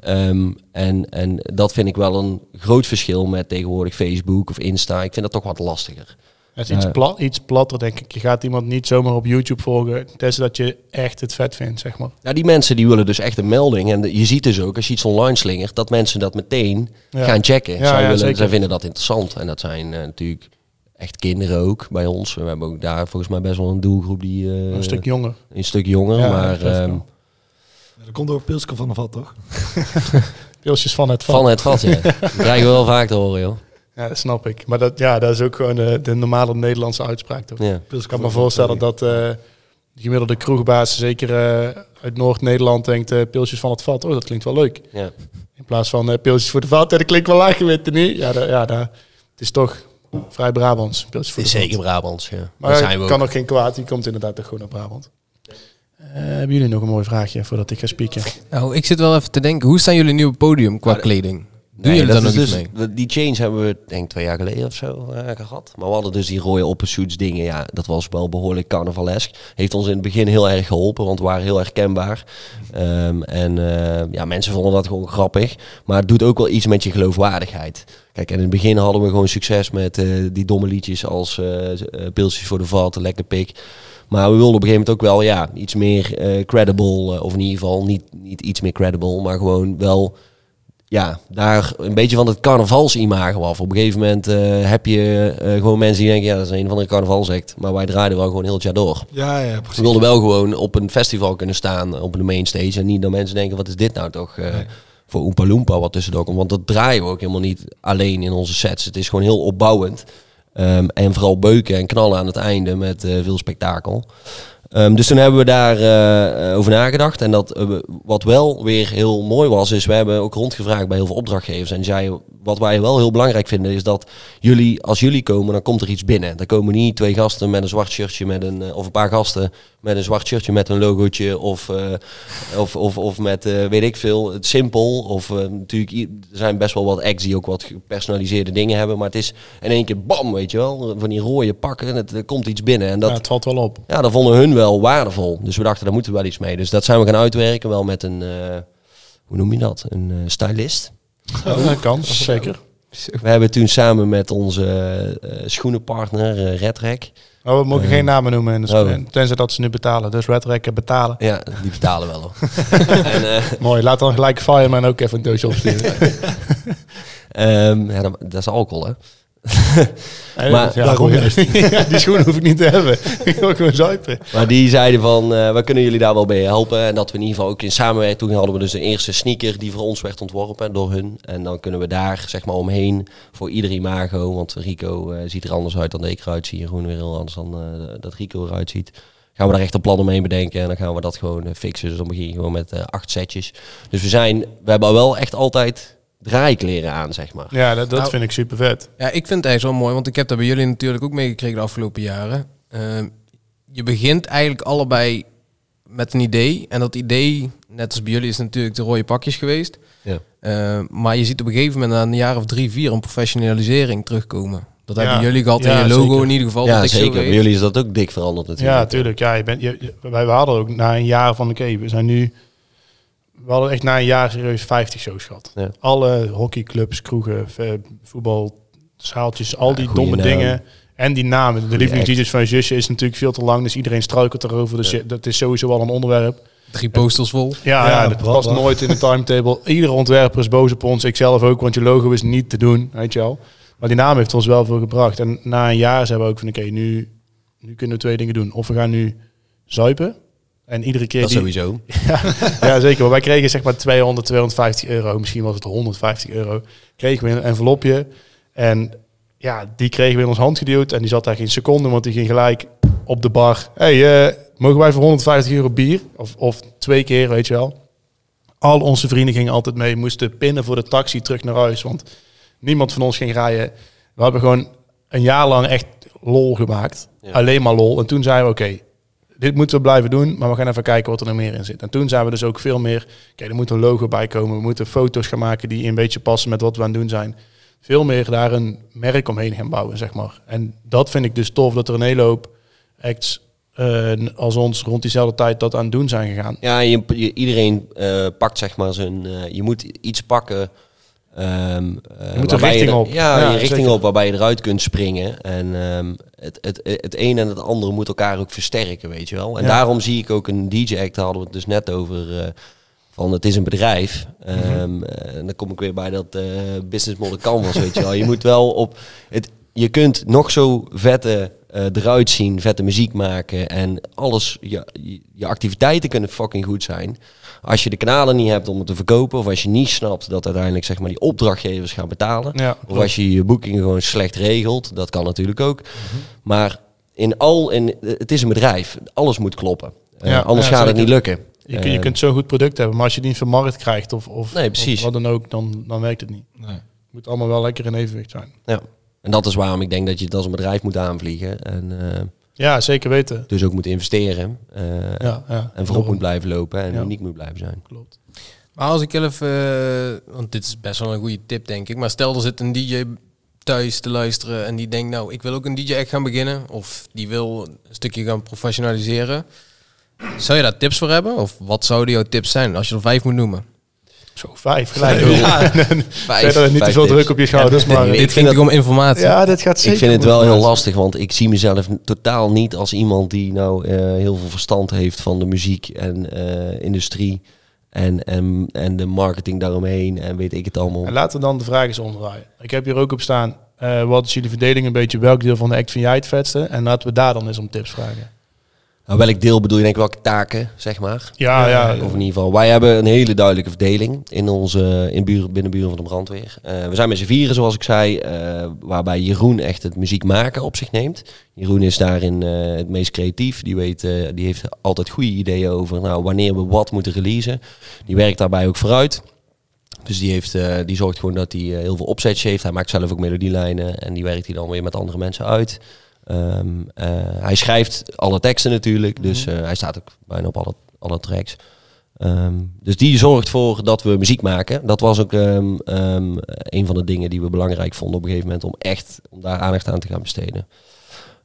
Ehm, en, en dat vind ik wel een groot verschil met tegenwoordig Facebook of Insta. Ik vind dat toch wat lastiger. Het is iets, Ja. plat, iets platter, denk ik. Je gaat iemand niet zomaar op YouTube volgen, tenzij dat je echt het vet vindt, zeg maar. Ja, die mensen die willen dus echt een melding. En de- je ziet dus ook, als je iets online slingert, dat mensen dat meteen Ja. gaan checken. Ja, zij, ja, willen, zeker. zij vinden dat interessant. En dat zijn eh, natuurlijk echt kinderen ook bij ons. We hebben ook daar volgens mij best wel een doelgroep die eh, Een stuk jonger. een stuk jonger. Ja, maar dat geloof ik ehm, dat komt door Pilske van de Vat, toch? Pilsjes van het vat. van het vat, ja. Dat krijgen we wel vaak te horen, joh. Ja, dat snap ik. Maar dat, ja, dat is ook gewoon de, de normale Nederlandse uitspraak. Toch? Ja. Pilske Ik kan me voorstellen dat eh, de gemiddelde kroegbaas, zeker eh, uit Noord-Nederland, denkt eh, pilsjes van het vat. Oh, dat klinkt wel leuk. Ja. In plaats van eh, pilsjes voor de vat. Dat klinkt wel laag, weet je niet? Ja, dat, ja dat, het is toch vrij Brabants. Pilsjes voor Het de zeker Brabants, ja. Maar zijn we kan ook. nog geen kwaad. Die komt inderdaad toch gewoon naar Brabant. Eh, hebben jullie nog een mooi vraagje voordat ik ga spieken? Nou, ik zit wel even te denken, hoe staan jullie nu op het podium qua Nou, de- kleding? Doen jullie dat daar is nog iets dus, Die change hebben we denk ik twee jaar geleden of zo eh, gehad. Maar we hadden dus die rode oppersuits dingen. Ja, dat was wel behoorlijk carnavalesk. Heeft ons in het begin heel erg geholpen, want we waren heel herkenbaar. Ehm, en eh, ja, mensen vonden dat gewoon grappig. Maar het doet ook wel iets met je geloofwaardigheid. Kijk, en in het begin hadden we gewoon succes met eh, die domme liedjes als Pilsjes voor de Vat, Lekker Pik. Maar we wilden op een gegeven moment ook wel ja, iets meer credible, of in ieder geval niet, niet iets meer credible, maar gewoon wel ja, daar een beetje van het carnavalsimago af. Op een gegeven moment eh, heb je eh, gewoon mensen die denken, ja, dat is een van de carnavalsect. Maar wij draaiden wel gewoon heel het jaar door. Ja, ja, precies. We wilden wel gewoon op een festival kunnen staan, op de mainstage. En niet dat mensen denken, wat is dit nou toch eh, voor Oompa Loompa wat tussendoor komt. Want dat draaien we ook helemaal niet alleen in onze sets. Het is gewoon heel opbouwend. Ehm, en vooral beuken en knallen aan het einde met eh, veel spektakel. Ehm, dus toen hebben we daar eh, eh, over nagedacht. En dat, eh, wat wel weer heel mooi was, is we hebben ook rondgevraagd bij heel veel opdrachtgevers. En zeiden, wat wij wel heel belangrijk vinden, is dat jullie, als jullie komen, dan komt er iets binnen. Dan komen niet twee gasten met een zwart shirtje met een, of een paar gasten met een zwart shirtje met een logootje. Of, of, of, of met, weet ik veel, het simpel. Of natuurlijk, er zijn best wel wat acts die ook wat gepersonaliseerde dingen hebben. Maar het is in één keer bam, weet je wel. Van die rode pakken, het, er komt iets binnen. En dat, ja, het valt wel op. ja, dat vonden hun wel waardevol. Dus we dachten, daar moeten we wel iets mee. Dus dat zijn we gaan uitwerken, wel met een, eh, hoe noem je dat? Een eh, stylist. Ja, dat kan, zeker. We hebben toen samen met onze eh, schoenenpartner uh, Redrek, Oh, we mogen geen namen noemen, in de oh. tenzij dat ze nu betalen. Dus Red Rack betalen. ja, die betalen wel hoor. en, eh, Mooi, laat dan gelijk Fireman ook even een doosje opsturen. ehm, ja, dat, dat is alcohol hè. Nee, Maar ja, daarom goed. juist. Ja, die schoenen hoef ik niet te hebben. Ik wil gewoon zuipen. Maar die zeiden van, eh we kunnen jullie daar wel bij helpen. En dat we in ieder geval ook in samenwerking, toen hadden we dus de eerste sneaker die voor ons werd ontworpen door hun. En dan kunnen we daar zeg maar omheen voor ieder imago. Want Rico eh, ziet er anders uit dan ik eruit zie. En gewoon weer heel anders dan eh, dat Rico eruit ziet. Gaan we daar echt een plan omheen bedenken en dan gaan we dat gewoon fixen. Dus dan begin je gewoon met acht setjes. Dus we zijn, we hebben wel echt altijd draaikleren aan, zeg maar. Ja, dat, dat Nou, vind ik super vet. Ja, ik vind het eigenlijk zo mooi, want ik heb dat bij jullie natuurlijk ook meegekregen de afgelopen jaren. Ehm, je begint eigenlijk allebei met een idee. En dat idee, net als bij jullie, is natuurlijk de rode pakjes geweest. Ja. Ehm, maar je ziet op een gegeven moment na een jaar of drie, vier een professionalisering terugkomen. Dat Ja. hebben jullie gehad Ja, in je logo zeker. in ieder geval. Ja, dat ik zo zeker. Bij jullie is dat ook dik veranderd natuurlijk. Ja, tuurlijk. Ja, je bent, je, wij hadden ook na een jaar van, oké, we zijn nu... We hadden echt na een jaar serieus 50 shows gehad. Ja. Alle hockeyclubs, kroegen, v- voetbal, zaaltjes, al Ja, die domme naam. dingen. En die namen. De lievelingsliedjes van je zusje is natuurlijk veel te lang, dus iedereen struikelt erover. Dus Ja. je- dat is sowieso wel een onderwerp. Drie posters vol. Ja, Ja, ja, dat past nooit in de timetable. Iedere ontwerper is boos op ons. Ik zelf ook, want je logo is niet te doen, weet je wel. Maar die naam heeft ons wel veel gebracht. En na een jaar zijn we ook van, oké, nu, nu kunnen we twee dingen doen. Of we gaan nu zuipen. En iedere keer Dat die, sowieso. ja, zeker. Maar wij kregen zeg maar 200, 250 euro. Misschien was het 150 euro. Kregen we in een envelopje. En ja, die kregen we in ons hand geduwd. En die zat daar geen seconde, want die ging gelijk op de bar. hey, eh, mogen wij voor 150 euro bier? Of, of twee keer, weet je wel. Al onze vrienden gingen altijd mee. Moesten pinnen voor de taxi terug naar huis. Want niemand van ons ging rijden. We hebben gewoon een jaar lang echt lol gemaakt. Ja. Alleen maar lol. En toen zeiden we, oké, dit moeten we blijven doen, maar we gaan even kijken wat er nog meer in zit. En toen zijn we dus ook veel meer, oké, er moet een logo bij komen. We moeten foto's gaan maken die een beetje passen met wat we aan het doen zijn. Veel meer daar een merk omheen gaan bouwen, zeg maar. En dat vind ik dus tof, dat er een hele hoop acts eh, als ons rond diezelfde tijd dat aan het doen zijn gegaan. Ja, je, iedereen eh, pakt zeg maar zijn... eh, je moet iets pakken... ehm, eh, een waarbij richting er- op. Ja, Ja, je richting zeker. op waarbij je eruit kunt springen. En ehm, het, het, het een en het andere moet elkaar ook versterken, weet je wel. En Ja. daarom zie ik ook een DJ-act, daar hadden we het dus net over... eh, van het is een bedrijf. Mhm. Ehm, eh, en dan kom ik weer bij dat eh business model canvas, weet je wel. Je moet wel op... Het, je kunt nog zo vette eh, eruit zien, vette muziek maken en alles. Je, je, je activiteiten kunnen fucking goed zijn. Als je de kanalen niet hebt om het te verkopen, of als je niet snapt dat uiteindelijk zeg maar die opdrachtgevers gaan betalen, Ja, of als je je boekingen gewoon slecht regelt, dat kan natuurlijk ook. Maar in al, in, het is een bedrijf, alles moet kloppen. Eh, Ja, anders ja, gaat het niet lukken. je, kun- je Eh, kunt zo'n goed product hebben, maar als je het niet vermarkt krijgt of, of, Nee, precies. of wat dan ook, dan, dan werkt het niet. Nee. Het moet allemaal wel lekker in evenwicht zijn. Ja. En dat is waarom ik denk dat je het als een bedrijf moet aanvliegen. En eh, Ja, zeker weten. dus ook moet investeren. eh, Ja, ja. En voorop moet blijven lopen en Ja. uniek moet blijven zijn. Klopt. Maar als ik heel even, eh, want dit is best wel een goede tip denk ik. Maar stel er zit een DJ thuis te luisteren en die denkt nou, ik wil ook een DJ echt gaan beginnen. Of die wil een stukje gaan professionaliseren. Zou je daar tips voor hebben? Of wat zouden jouw tips zijn als je er vijf moet noemen? Zo, vijf gelijk. Ja. Vijf- Verder niet te veel tips. druk op je schouders, maar... ik Dit vind ging om informatie. Ja, dit gaat zeker Ik vind het wel heel lastig, want ik zie mezelf totaal niet als iemand die nou eh, heel veel verstand heeft van de muziek en eh, industrie en, en, en de marketing daaromheen en weet ik het allemaal. En laten we dan de vraag eens omdraaien. Ik heb hier ook op staan, eh, wat is jullie verdeling een beetje, welk deel van de act vind jij het vetste? En laten we daar dan eens om tips vragen. Nou, welk deel bedoel je denk ik welke taken, zeg maar? Ja, ja. Of in ieder geval, wij hebben een hele duidelijke verdeling in onze in buren, binnenburen van de brandweer. Eh, we zijn met z'n vieren, zoals ik zei, eh, waarbij Jeroen echt het muziek maken op zich neemt. Jeroen is daarin eh, het meest creatief. Die, weet, eh, die heeft altijd goede ideeën over nou, wanneer we wat moeten releasen. Die werkt daarbij ook vooruit. Dus die, heeft, eh, die zorgt gewoon dat hij eh, heel veel opzetjes heeft. Hij maakt zelf ook melodielijnen en die werkt hij dan weer met andere mensen uit. Ehm, eh, hij schrijft alle teksten natuurlijk, dus eh, hij staat ook bijna op alle, alle tracks. Ehm, dus die zorgt voor dat we muziek maken. Dat was ook ehm, ehm, een van de dingen die we belangrijk vonden op een gegeven moment om echt om daar aandacht aan te gaan besteden.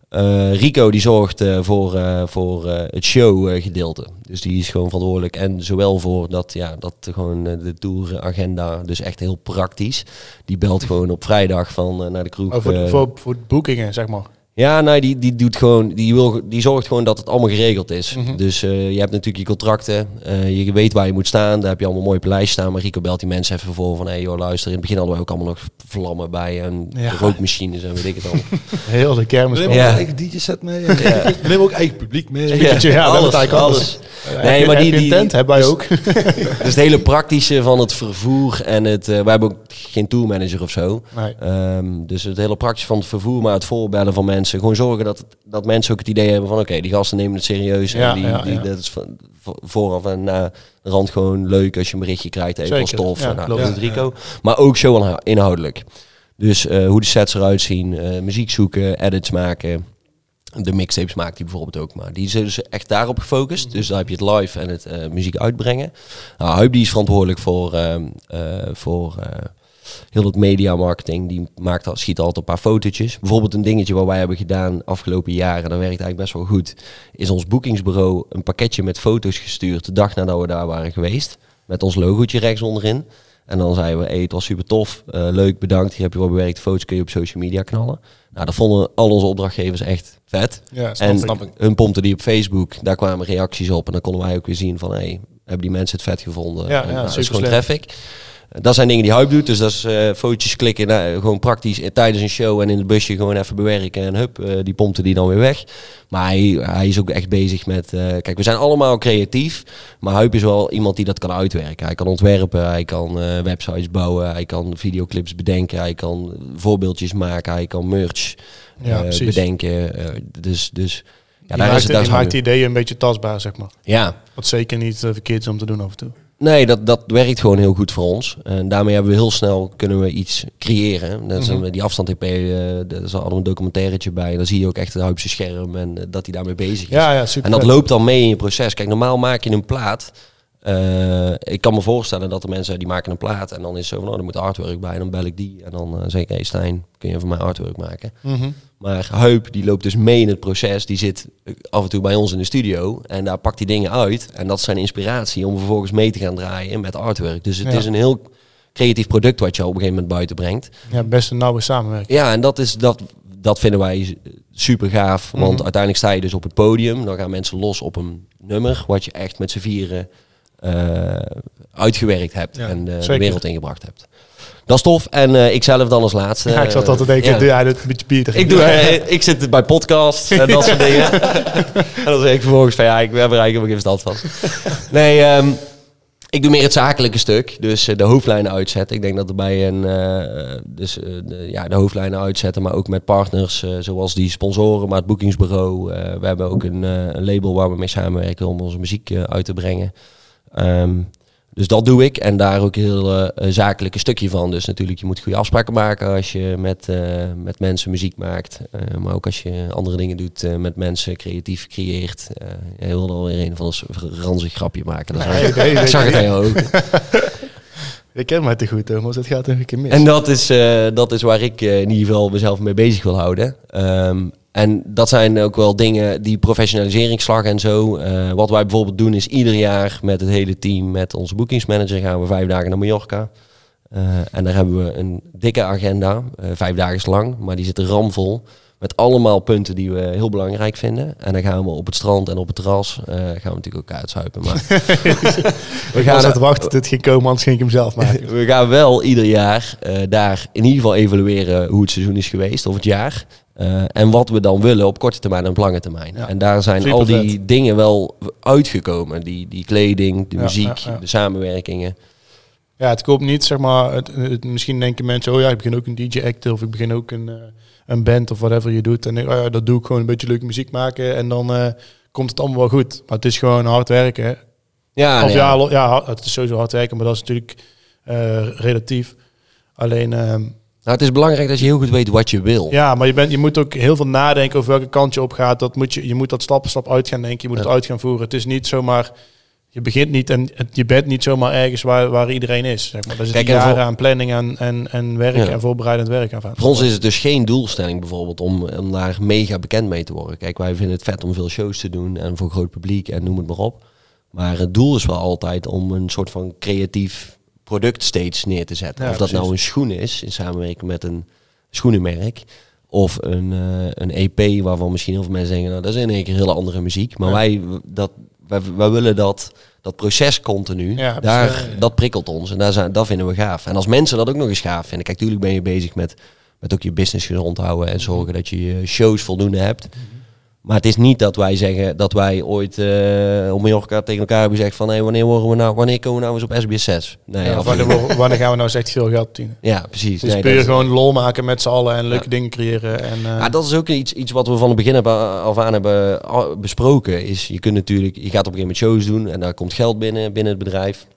Eh, Rico die zorgt eh, voor, eh, voor eh, het showgedeelte. dus die is gewoon verantwoordelijk. En zowel voor dat, ja, dat gewoon de touragenda, dus echt heel praktisch. Die belt gewoon op vrijdag van naar de kroeg. Oh, voor, voor, voor boekingen, zeg maar. Ja, nee, die, die doet gewoon, die, wil, die zorgt gewoon dat het allemaal geregeld is. Mhm. Dus eh, je hebt natuurlijk je contracten, eh, je weet waar je moet staan, daar heb je allemaal mooi op lijst staan. Maar Rico belt die mensen even voor van, hé hey, joh, luister, in het begin hadden we ook allemaal nog vlammen bij en Ja. rookmachines en weet ik het allemaal. Heel de kermis. We Ja. eigen DJ-set mee. en We nemen ook eigen publiek mee. Ja, dat is eigenlijk alles. Nee, maar die, die, tent hebben wij ook. dus het hele praktische van het vervoer en het, eh, wij hebben ook geen tourmanager of zo. Nee. Ehm, dus het hele praktische van het vervoer, maar het voorbellen van mensen. Gewoon zorgen dat, dat mensen ook het idee hebben van... oké, die gasten nemen het serieus. Ja, en die, ja, die, dat is van, vo- vooraf en na de rand gewoon leuk als je een berichtje krijgt. Even als tof. ja, nou, dat Rico. Maar ook inhou- inhoudelijk. Dus eh, hoe de sets eruit zien, eh, muziek zoeken, edits maken... De mixtapes maakt hij bijvoorbeeld ook, maar die is dus echt daarop gefocust. Dus daar heb je het live en het eh, muziek uitbrengen. Nou, Huib die is verantwoordelijk voor, ehm, eh, voor heel het media marketing. Die maakt, al- schiet altijd een paar fotootjes. Bijvoorbeeld een dingetje wat wij hebben gedaan afgelopen jaren, dat werkt eigenlijk best wel goed. Is ons boekingsbureau een pakketje met foto's gestuurd de dag nadat we daar waren geweest. Met ons logootje rechts onderin. En dan zeiden we, hey, het was super tof, eh, leuk, bedankt. Hier heb je wel bewerkte foto's, kun je op social media knallen. Nou, dat vonden al onze opdrachtgevers echt vet. Ja, snap En hun pompten die op Facebook, daar kwamen reacties op. En dan konden wij ook weer zien van, hey, hebben die mensen het vet gevonden? Ja, En, ja, nou, dat is gewoon slim. traffic. Dat zijn dingen die Hype doet. Dus dat is fotootjes klikken, nou, gewoon praktisch eh, tijdens een show en in het busje gewoon even bewerken. En hup, eh, die pompte die dan weer weg. Maar hij, hij is ook echt bezig met... kijk, we zijn allemaal creatief. Maar Hype is wel iemand die dat kan uitwerken. Hij kan ontwerpen, hij kan websites bouwen, hij kan videoclips bedenken, hij kan voorbeeldjes maken, hij kan merch Ja, bedenken. Dus, dus ja, daar maakt, is, daar maakt Hype. die ideeën een beetje tastbaar, zeg maar. Ja, Wat zeker niet verkeerd is om te doen af en toe. Nee, dat, dat werkt gewoon heel goed voor ons. En daarmee hebben we heel snel kunnen we iets creëren. Dat is Mhm. Die afstand EP, eh daar is al een documentairetje bij. Dan zie je ook echt het Huipse scherm en eh, dat hij daarmee bezig is. Ja, ja, super. en dat loopt dan mee in je proces. Kijk, normaal maak je een plaat. Eh, ik kan me voorstellen dat er mensen die maken een plaat en dan is zo van, oh, er moet artwork bij. En dan bel ik die en dan eh, zeg ik, hey Stijn, kun je voor mij artwork maken? Mhm. Maar Heup, die loopt dus mee in het proces. Die zit eh, af en toe bij ons in de studio. En daar pakt hij dingen uit. En dat is zijn inspiratie om vervolgens mee te gaan draaien met artwork. Dus het Ja. is een heel creatief product wat je op een gegeven moment buiten brengt. Ja, best een nauwe samenwerking. Ja, en dat, is, dat, dat vinden wij super gaaf. Want Mhm. uiteindelijk sta je dus op het podium. Dan gaan mensen los op een nummer. Wat je echt met z'n vieren uitgewerkt hebt. Ja, en eh, de wereld ingebracht hebt. Dat is tof. En eh, ik zelf dan als laatste. Ja, ik zat eh, altijd te denken, ja. doe jij dit een beetje bier Ik, doe, eh, ik zit bij podcasts en dat soort dingen. en dan zeg ik vervolgens van ja, ik heb er eigenlijk geen verstand van. Nee, ehm, ik doe meer het zakelijke stuk. Dus eh, de hoofdlijnen uitzetten. Ik denk dat er bij een, eh, dus, eh, de, ja, de hoofdlijnen uitzetten, maar ook met partners eh, zoals die sponsoren, maar het boekingsbureau. eh, we hebben ook een, eh, een label waar we mee samenwerken om onze muziek eh, uit te brengen. Ehm, Dus dat doe ik en daar ook heel eh, een zakelijke stukje van. Dus natuurlijk, je moet goede afspraken maken als je met, eh, met mensen muziek maakt. Eh, maar ook als je andere dingen doet met mensen, creatief creëert. Jij wilde alweer een van ons ranzig grapje maken. Dat Nee, ik zag het aan je ogen. Je kent mij te goed, Thomas. Het gaat een keer mis. En dat is, dat is waar ik in ieder geval mezelf mee bezig wil houden. Ehm, en dat zijn ook wel dingen, die professionaliseringsslag en zo. Eh, wat wij bijvoorbeeld doen is ieder jaar met het hele team, met onze boekingsmanager, gaan we vijf dagen naar Mallorca. Eh, en daar hebben we een dikke agenda, eh, vijf dagen lang, maar die zit ramvol. Met allemaal punten die we heel belangrijk vinden. En dan gaan we op het strand en op het terras. gaan we natuurlijk ook uitzuipen. Maar we ik was aan het wachten tot dit ging komen, anders ging ik hem zelf maken. we gaan wel ieder jaar daar in ieder geval evalueren hoe het seizoen is geweest, of het jaar. Eh, en wat we dan willen op korte termijn en op lange termijn. Ja. En daar zijn al die dingen wel uitgekomen. Die, die kleding, de Ja, muziek, ja, de samenwerkingen. Ja, het komt niet, zeg maar, het, het- misschien denken mensen, oh ja, ik begin ook een DJ-act of ik begin ook een, eh, een band of whatever je doet. En oh dat doe ik gewoon een beetje leuke muziek maken en dan eh, komt het allemaal wel goed. Maar het is gewoon hard werken. Ja, of ja, ja, het is sowieso hard werken, maar dat is natuurlijk relatief. Alleen, ehm, Nou, het is belangrijk dat je heel goed weet wat je wil. ja, maar je, bent, je moet ook heel veel nadenken over welke kant je op gaat. Dat moet je, je moet dat stap voor stap uit gaan denken. Je moet Ja. het uit gaan voeren. Het is niet zomaar... Je begint niet en je bent niet zomaar ergens waar, waar iedereen is. Zeg maar. Daar zitten jaren voor- aan planning en, en, en werk Ja. en voorbereidend werk aan. Voor ons is het dus geen doelstelling bijvoorbeeld om, om daar mega bekend mee te worden. Kijk, wij vinden het vet om veel shows te doen en voor groot publiek en noem het maar op. Maar het doel is wel altijd om een soort van creatief product steeds neer te zetten. Ja, of dat precies. nou een schoen is, in samenwerking met een schoenenmerk. Of een, eh, een EP waarvan misschien heel veel mensen zeggen, nou dat is in één keer hele andere muziek. Maar Ja. wij, dat, wij, wij willen dat, dat proces continu, Ja, daar, precies. dat prikkelt ons. En daar zijn, dat vinden we gaaf. En als mensen dat ook nog eens gaaf vinden. Kijk, natuurlijk ben je bezig met, met ook je business gezond houden en zorgen dat je je shows voldoende hebt. Maar het is niet dat wij zeggen dat wij ooit eh op Mallorca tegen elkaar hebben gezegd van hey, wanneer worden we nou, wanneer komen we nou eens op SBS 6? Nee, Ja, wanneer, wanneer gaan we nou eens echt veel geld verdienen? ja, precies. Dus Nee, puur gewoon lol maken met z'n allen en leuke Ja. dingen creëren. En, eh, Ah, dat is ook iets, iets wat we van het begin hebben, af aan hebben besproken. Is je kunt natuurlijk, je gaat op een gegeven moment shows doen en daar komt geld binnen binnen het bedrijf.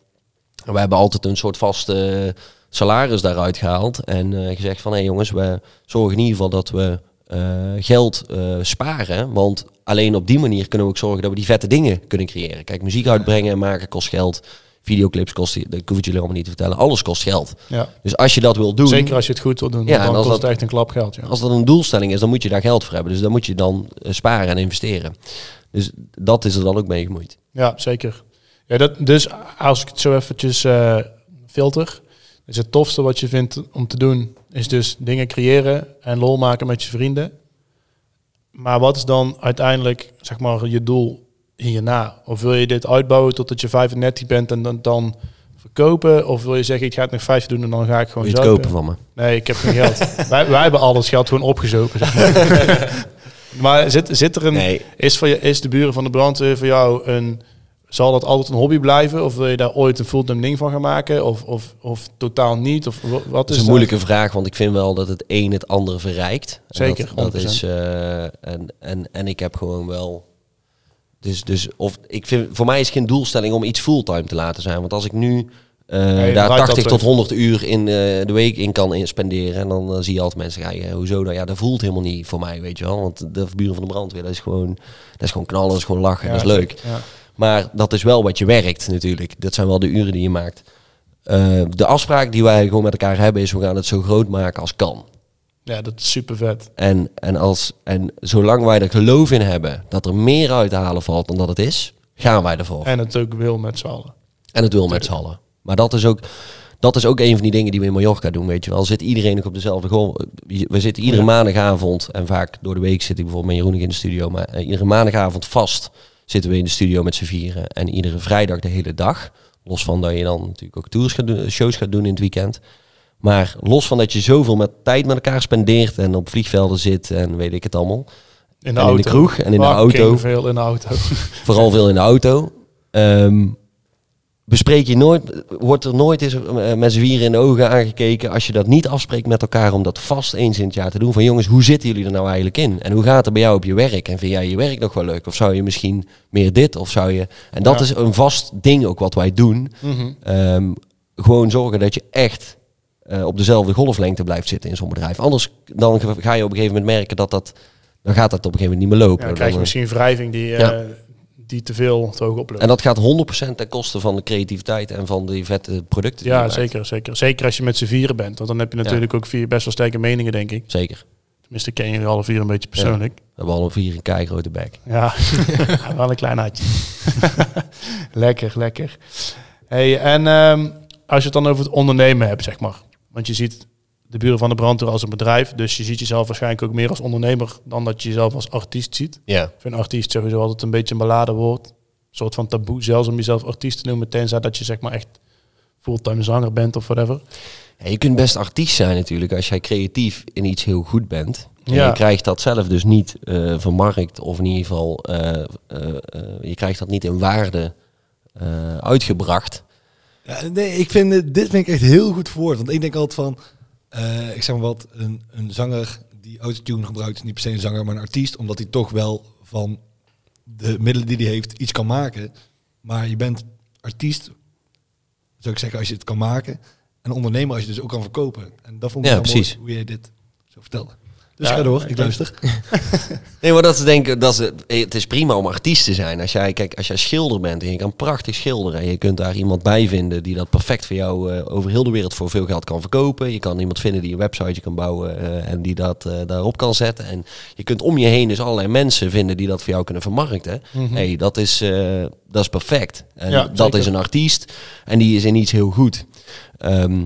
En we hebben altijd een soort vaste salaris daaruit gehaald en eh, gezegd van hé jongens, we zorgen in ieder geval dat we eh, geld eh, sparen, want alleen op die manier kunnen we ook zorgen dat we die vette dingen kunnen creëren. Kijk, muziek uitbrengen en maken kost geld. Videoclips kosten, dat hoef ik jullie allemaal niet te vertellen. Alles kost geld. ja. Dus als je dat wil doen, Zeker als je het goed wil doen, Ja, dan kost dat- het echt een klap geld. Ja. als dat een doelstelling is, dan moet je daar geld voor hebben. Dus dan moet je dan eh, sparen en investeren. Dus dat is er dan ook mee gemoeid. Ja, zeker. Ja, dat, dus als ik het zo eventjes filter, is het tofste wat je vindt om te doen, is dus dingen creëren en lol maken met je vrienden. Maar wat is dan uiteindelijk, zeg maar, je doel hierna? Of wil je dit uitbouwen totdat je 35 bent en dan, dan verkopen? Of wil je zeggen, ik ga het nog vijf doen en dan ga ik gewoon Wil je het zuipen? kopen van me? Nee, ik heb geen geld. wij, wij hebben al dat geld gewoon opgezopen. Zeg maar maar zit, zit er een... Nee. Is, voor je, is de buren van de brandweer voor jou een... Zal dat altijd een hobby blijven? Of wil je daar ooit een fulltime ding van gaan maken? Of, of, of totaal niet? Of wa- wat Dat is is een moeilijke vraag, want ik vind wel dat het een het andere verrijkt. En Zeker, Dat, dat 100%. is, eh, en, en, en ik heb gewoon wel... Dus, dus of, ik vind, voor mij is het geen doelstelling om iets fulltime te laten zijn. Want als ik nu je daar draait 80 dat tot terug. 100 uur in eh, de week in kan in spenderen... en dan zie je altijd mensen ja, hoezo dan? Ja, dat voelt helemaal niet voor mij, weet je wel. Want de buren van de brandweer, dat is gewoon, dat is gewoon knallen, dat is gewoon lachen, Ja, dat is leuk. Ja. Maar dat is wel wat je werkt natuurlijk. Dat zijn wel de uren die je maakt. Eh, de afspraak die wij gewoon met elkaar hebben is... we gaan het zo groot maken als kan. ja, dat is super vet. En, en, als, en zolang wij er geloof in hebben... dat er meer uit te halen valt dan dat het is... gaan wij ervoor. En het ook wil met z'n allen. En het wil met z'n allen. Maar dat is ook... Dat is ook een van die dingen die we in Mallorca doen, weet je wel. Zit iedereen nog op dezelfde golf? We zitten iedere Ja. maandagavond, en vaak door de week zit ik bijvoorbeeld met Jeroen in de studio, maar eh, iedere maandagavond vast zitten we in de studio met z'n vieren. En iedere vrijdag de hele dag. Los van dat je dan natuurlijk ook tours gaat doen, shows gaat doen in het weekend. Maar los van dat je zoveel met tijd met elkaar spendeert en op vliegvelden zit en weet ik het allemaal. In de En in auto. de kroeg en in de auto. veel in de auto. Vooral veel in de auto. Ehm, bespreek je nooit, wordt er nooit eens eh, met z'n vieren in de ogen aangekeken als je dat niet afspreekt met elkaar om dat vast eens in het jaar te doen. Van jongens, hoe zitten jullie er nou eigenlijk in? En hoe gaat het bij jou op je werk? En vind jij je werk nog wel leuk? Of zou je misschien meer dit? Of zou je... En dat Ja. is een vast ding ook wat wij doen. Mhm. Ehm, gewoon zorgen dat je echt eh, op dezelfde golflengte blijft zitten in zo'n bedrijf. Anders dan ga je op een gegeven moment merken dat dat... Dan gaat dat op een gegeven moment niet meer lopen. Ja, dan krijg je Dan- misschien wrijving die, eh, Ja. Die te veel te hoog oploopt. en dat gaat 100% ten koste van de creativiteit en van die vette producten. die Ja, zeker, zeker. Zeker als je met z'n vieren bent. Want dan heb je natuurlijk ook vier best wel sterke meningen, denk ik. Zeker. Tenminste, ken je alle vier een beetje persoonlijk. We hebben al een vier een keigrote bek. Ja, Ja, wel een klein hartje. lekker, lekker. Hey, en ehm, als je het dan over het ondernemen hebt, zeg maar. Want je ziet de buren van de brandweer als een bedrijf. Dus je ziet jezelf waarschijnlijk ook meer als ondernemer dan dat je jezelf als artiest ziet. Ja. Ik vind artiest sowieso altijd een beetje een beladen woord. Een soort van taboe zelfs om jezelf artiest te noemen. Tenzij dat je zeg maar echt fulltime zanger bent of whatever. je kunt best artiest zijn natuurlijk als jij creatief in iets heel goed bent. En Ja. je krijgt dat zelf dus niet eh, vermarkt of in ieder geval, eh, eh, je krijgt dat niet in waarde eh, uitgebracht. Ja, nee, ik vind dit vind ik echt heel goed verwoord. Want ik denk altijd van, eh, ik zeg maar wat, een, een zanger die autotune gebruikt, is niet per se een zanger, maar een artiest, omdat hij toch wel van de middelen die hij heeft iets kan maken. Maar je bent artiest, zou ik zeggen, als je het kan maken. En ondernemer als je dus ook kan verkopen. En dat vond ik Ja, precies. mooi hoe jij dit zo vertelde. Dus Ja, ga door, ik luister. Nee, maar dat is denk ik, dat is, het- is prima om artiest te zijn. Als jij, kijk, als jij schilder bent en je kan prachtig schilderen en je kunt daar iemand bij vinden die dat perfect voor jou eh, over heel de wereld voor veel geld kan verkopen. Je kan iemand vinden die een website kan bouwen eh, en die dat eh, daarop kan zetten. En je kunt om je heen dus allerlei mensen vinden die dat voor jou kunnen vermarkten. hey, dat is, eh, dat is perfect. En Ja, dat zeker. is een artiest en die is in iets heel goed. Ehm,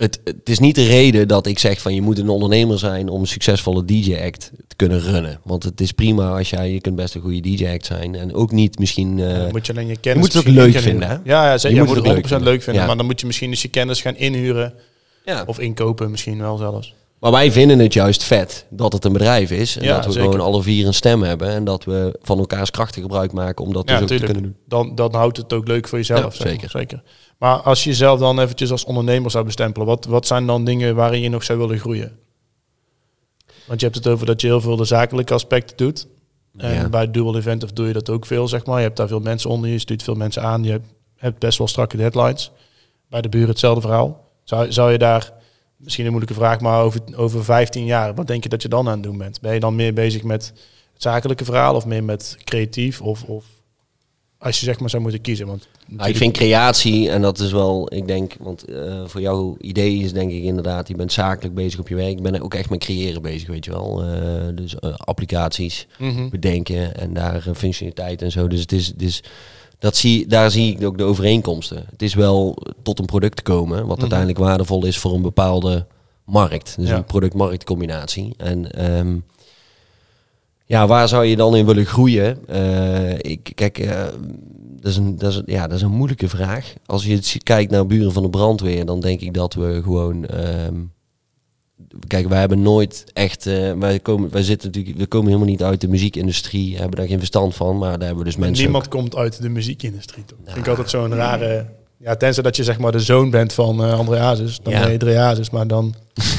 het, het is niet de reden dat ik zeg van je moet een ondernemer zijn om een succesvolle DJ-act te kunnen runnen. Want het is prima als jij, je kunt best een goede DJ-act zijn. En ook niet misschien... eh, moet je alleen je kennis moet het leuk vinden, hè? Ja, ja. Je Je moet moet het het 100% leuk vinden. vinden. Ja. Maar dan moet je misschien dus je kennis gaan inhuren. ja. Of inkopen misschien wel zelfs. Maar wij vinden het juist vet dat het een bedrijf is. En Ja, dat we zeker. gewoon alle vier een stem hebben. En dat we van elkaars krachten gebruik maken om dat Ja, dus ook te natuurlijk. kunnen doen. Dan, dan houdt het ook leuk voor jezelf. Ja, zeker. zeker. Maar als je jezelf dan eventjes als ondernemer zou bestempelen, wat, wat zijn dan dingen waarin je nog zou willen groeien? Want je hebt het over dat je heel veel de zakelijke aspecten doet. En Ja. bij Dual Event of doe je dat ook veel, zeg maar. Je hebt daar veel mensen onder je, je stuurt veel mensen aan. Je hebt, hebt best wel strakke deadlines. Bij de buren hetzelfde verhaal. Zou, zou je daar, misschien een moeilijke vraag, maar over, over 15 jaar, wat denk je dat je dan aan het doen bent? Ben je dan meer bezig met het zakelijke verhaal of meer met creatief? Of, of als je zeg maar zou moeten kiezen? Want Nou, ik vind creatie, en dat is wel, ik denk, want eh, voor jouw idee is denk ik inderdaad, je bent zakelijk bezig op je werk. Ik ben ook echt met creëren bezig, weet je wel. Eh, dus eh, applicaties Mhm. bedenken en daar functionaliteit en zo. Dus het is, het is dat zie, daar zie ik ook de overeenkomsten. Het is wel tot een product te komen, wat uiteindelijk waardevol is voor een bepaalde markt. Dus Ja. een product-marktcombinatie. En ehm, ja, waar zou je dan in willen groeien? Eh, ik, kijk, eh, dat, is een, dat, is, een- ja, dat is een moeilijke vraag. Als je kijkt naar buren van de brandweer, dan denk ik dat we gewoon. ehm, kijk, wij hebben nooit echt. eh, wij, komen, wij zitten natuurlijk. We komen helemaal niet uit de muziekindustrie, hebben daar geen verstand van. Maar daar hebben we dus mensen. Niemand komt uit de muziekindustrie. Toch? Vind ik altijd zo'n rare... Ja, tenzij dat je zeg maar de zoon bent van eh André Hazes. Dan Ja. ben je André Hazes, maar dan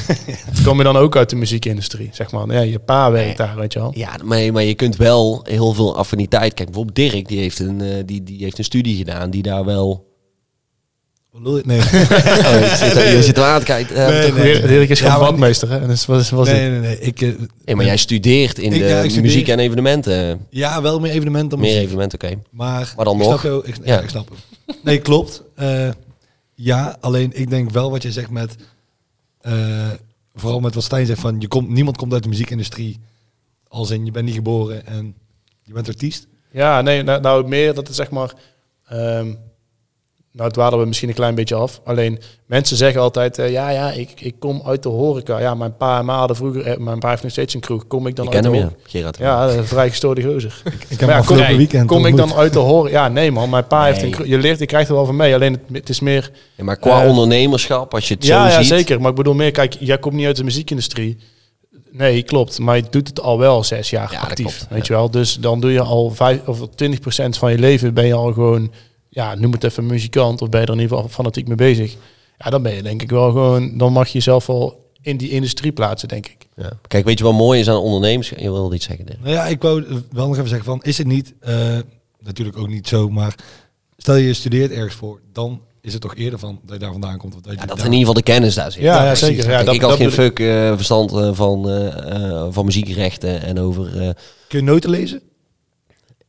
kom je dan ook uit de muziekindustrie. Zeg maar. Ja, je pa werkt daar, weet je wel. Ja, maar, maar je kunt wel heel veel affiniteit. Kijk, bijvoorbeeld Dirk, die heeft een, eh, die, die heeft een studie gedaan die daar wel. Nee. Oh, je zit, er- je zit aan te kijken. Eh, Nee, nee. Dirk is Ja, gewoon maar- bandmeester, hè? En dus was, was nee, het. nee, nee. Ik, eh, Nee, maar jij studeert in Ik- de ja, studeer- muziek en evenementen. ja, wel meer evenementen dan Meer muziek. evenementen, oké. Maar, Maar dan ik nog? Snap ik, Ja. ja. ik snap hem. Nee, klopt. Eh, ja, alleen ik denk wel wat je zegt met... eh, vooral met wat Stijn zegt van... Je komt, niemand komt uit de muziekindustrie. Als in, je bent niet geboren en je bent artiest. Ja, nee, nou, nou meer dat het zeg maar... ehm, nou, het dwalen we misschien een klein beetje af. Alleen, mensen zeggen altijd... eh, ja, ja, ik, ik kom uit de horeca. Ja, mijn pa en ma hadden vroeger... eh, mijn pa heeft nog steeds een kroeg. Kom ik dan Ik uit ken de horeca? ja. Gerard. Ja, een vrij gestoorde gozer. Ik heb Maar hem ja, kom, weekend kom ik dan uit de horeca? Ja, nee man, mijn pa heeft een kroeg. Je leert, je krijgt er wel van mee. Alleen het, het is meer... Ja, maar qua Eh, ondernemerschap, als je het ja, zo ja, ziet... zeker. Maar ik bedoel meer, kijk, jij komt niet uit de muziekindustrie. Nee, klopt. Maar je doet het al wel zes jaar Ja, dat actief. klopt, weet ja. je wel? Dus dan doe je al vijf of 20% van je leven ben je al gewoon ja, noem het even muzikant of ben je er in ieder geval fanatiek mee bezig. Ja, dan ben je denk ik wel gewoon, dan mag je jezelf wel in die industrie plaatsen, denk ik. Ja. Kijk, weet je wat mooi is aan ondernemers? Je wil iets zeggen. Nou ja, ik wou wel nog even zeggen van, is het niet, eh, natuurlijk ook niet zo, maar stel je studeert ergens voor, dan is het toch eerder van dat je daar vandaan komt. Of dat, je Ja, dat daar- in ieder geval de kennis daar zit. Ja, ja, precies. zeker. Ja, dat, ik had geen fuck eh, verstand eh, van, van muziekrechten en over... eh, Kun je noten lezen?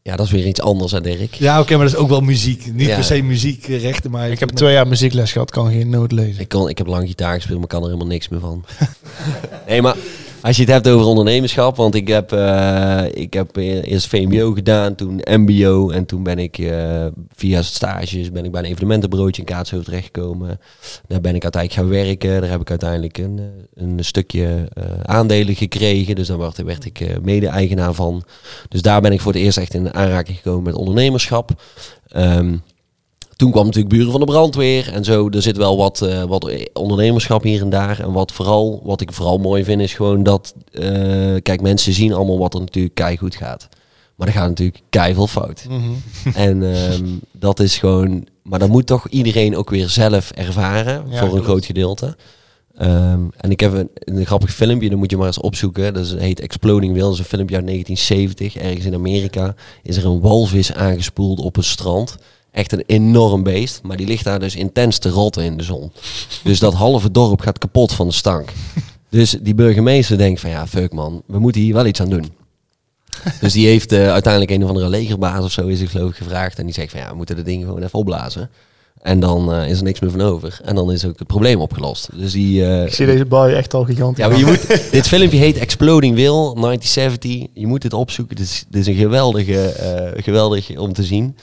Ja, dat is weer iets anders, hè, Dirk. Ja, oké, maar dat is ook wel muziek. Niet Ja. per se muziekrechten, maar... Ik heb twee jaar muziekles gehad, kan geen noot lezen. Ik, kon, ik heb lang gitaar gespeeld, maar kan er helemaal niks meer van. nee, maar als je het hebt over ondernemerschap, want ik heb, eh, ik heb e- eerst VMBO gedaan, toen MBO en toen ben ik eh, via stages ben ik bij een evenementenbureautje in Kaatsheuvel terechtgekomen. Daar ben ik uiteindelijk gaan werken. Daar heb ik uiteindelijk een, eh, een stukje aandelen gekregen, dus daar werd, werd ik mede-eigenaar van. Dus daar ben ik voor het eerst echt in aanraking gekomen met ondernemerschap. Ehm, toen kwam natuurlijk buren van de brandweer en zo. Er zit wel wat, eh, wat ondernemerschap hier en daar. En wat, vooral, wat ik vooral mooi vind is gewoon dat... eh, kijk, mensen zien allemaal wat er natuurlijk keigoed gaat. Maar er gaat natuurlijk keiveel fout. Mhm. en ehm, dat is gewoon... Maar dat moet toch iedereen ook weer zelf ervaren. Ja, voor een groot gedeelte. Ehm, en ik heb een, een grappig filmpje, dat moet je maar eens opzoeken. Dat is- heet Exploding Whale. Dat is een filmpje uit 1970. Ergens in Amerika is er een walvis aangespoeld op een strand. Echt een enorm beest. Maar die ligt daar dus intens te rotten in de zon. Dus dat halve dorp gaat kapot van de stank. Dus die burgemeester denkt van ja, fuck man, we moeten hier wel iets aan doen. Dus die heeft eh, uiteindelijk een of andere legerbaas of zo is er geloof ik gevraagd. En die zegt van ja, we moeten dat ding gewoon even opblazen. En dan eh, is er niks meer van over. En dan is ook het probleem opgelost. Dus die... eh, Ik zie deze baai echt al gigantisch. ja, maar je moet, dit filmpje heet Exploding Will 1970. Je moet dit opzoeken. Dit is, dit is een geweldige, geweldig om te zien.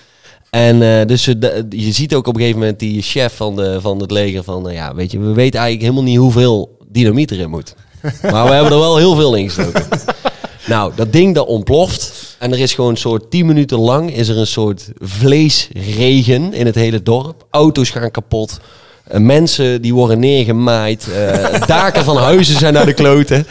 En eh, dus eh, de- je ziet ook op een gegeven moment die chef van, de, van het leger van... eh, ja, weet je, we weten eigenlijk helemaal niet hoeveel dynamiet erin moet. Maar we hebben er wel heel veel in gestoken. Nou, dat ding dat ontploft. En er is gewoon een soort 10 minuten lang is er een soort vleesregen in het hele dorp. Auto's gaan kapot. Mensen die worden neergemaaid. daken van huizen zijn naar de kloten.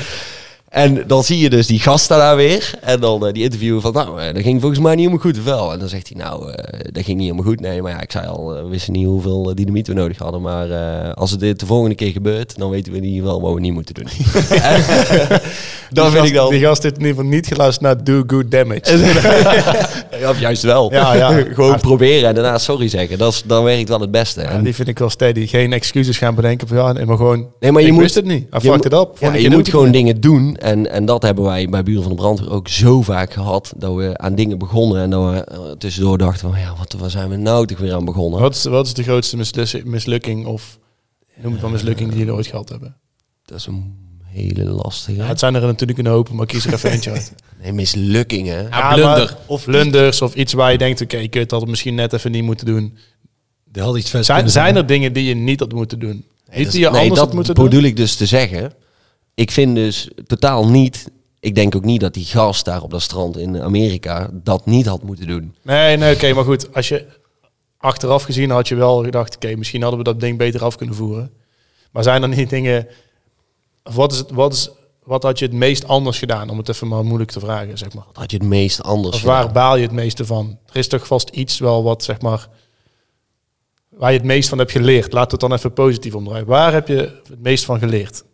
En dan zie je dus die gasten daar weer. En dan eh, die interviewer van, nou, eh, dat ging volgens mij niet helemaal goed, of wel? En dan zegt hij, nou, eh, dat ging niet helemaal goed. Nee, maar ja, ik zei al, we wisten niet hoeveel dynamiet we nodig hadden. Maar als het dit de volgende keer gebeurt, dan weten we in ieder geval wat we niet moeten doen. En, dan die vind gast, ik dan... Die gast heeft in ieder geval niet geluisterd naar Do Good Damage. Ja, of juist wel. Ja, ja. Gewoon proberen en daarna sorry zeggen. Dat is, dan werkt wel het beste. Ja, En- die vind ik wel steady. Geen excuses gaan bedenken van ja, maar gewoon. Nee, maar je moet- wist het niet. I fucked it up. Ja, je moet gewoon dingen doen. En, en dat hebben wij bij Buren van de Brandweer ook zo vaak gehad. Dat we aan dingen begonnen. En dat we eh, tussendoor dachten van... Ja, wat, waar zijn we nou toch weer aan begonnen? Wat is, wat is de grootste mislukking of noem het wel mislukking die jullie ooit gehad hebben? Dat is een hele lastige. Ja, het zijn er natuurlijk een hoop, maar kies er even eentje uit. Nee, mislukkingen. Ja, blunder. maar- Of blunders of iets waar je denkt, oké, ik had het misschien net even niet moeten doen. Er had iets Zijn, zijn er dingen die je niet had moeten doen? Nee, niet dat die je nee, anders dat had moeten bedoel doen? ik dus te zeggen. Ik vind dus totaal niet... Ik denk ook niet dat die gast daar op dat strand in Amerika dat niet had moeten doen. Nee, nee, oké, maar goed. Als je achteraf gezien had je wel gedacht, oké, misschien hadden we dat ding beter af kunnen voeren. Maar zijn er niet dingen... Wat, is het, wat, is, wat had je het meest anders gedaan? Om het even maar moeilijk te vragen, zeg maar. Wat had je het meest anders Of waar gedaan? baal je het meeste van? Er is toch vast iets wel wat, zeg maar... Waar je het meest van hebt geleerd. Laat het dan even positief omdraaien. Waar heb je het meest van geleerd?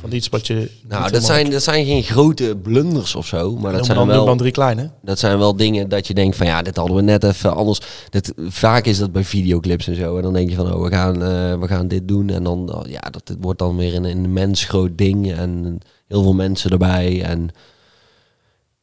Van iets wat je... Nou, dat zijn, dat zijn geen grote blunders of zo. Maar dat zijn wel... drie kleine. Dat zijn wel dingen dat je denkt van ja, dit hadden we net even anders. Dit, vaak is dat bij videoclips en zo. En dan denk je van oh, we gaan, eh, we gaan dit doen. En dan oh, ja, dat het wordt dan weer een, een mens groot ding. En heel veel mensen erbij. En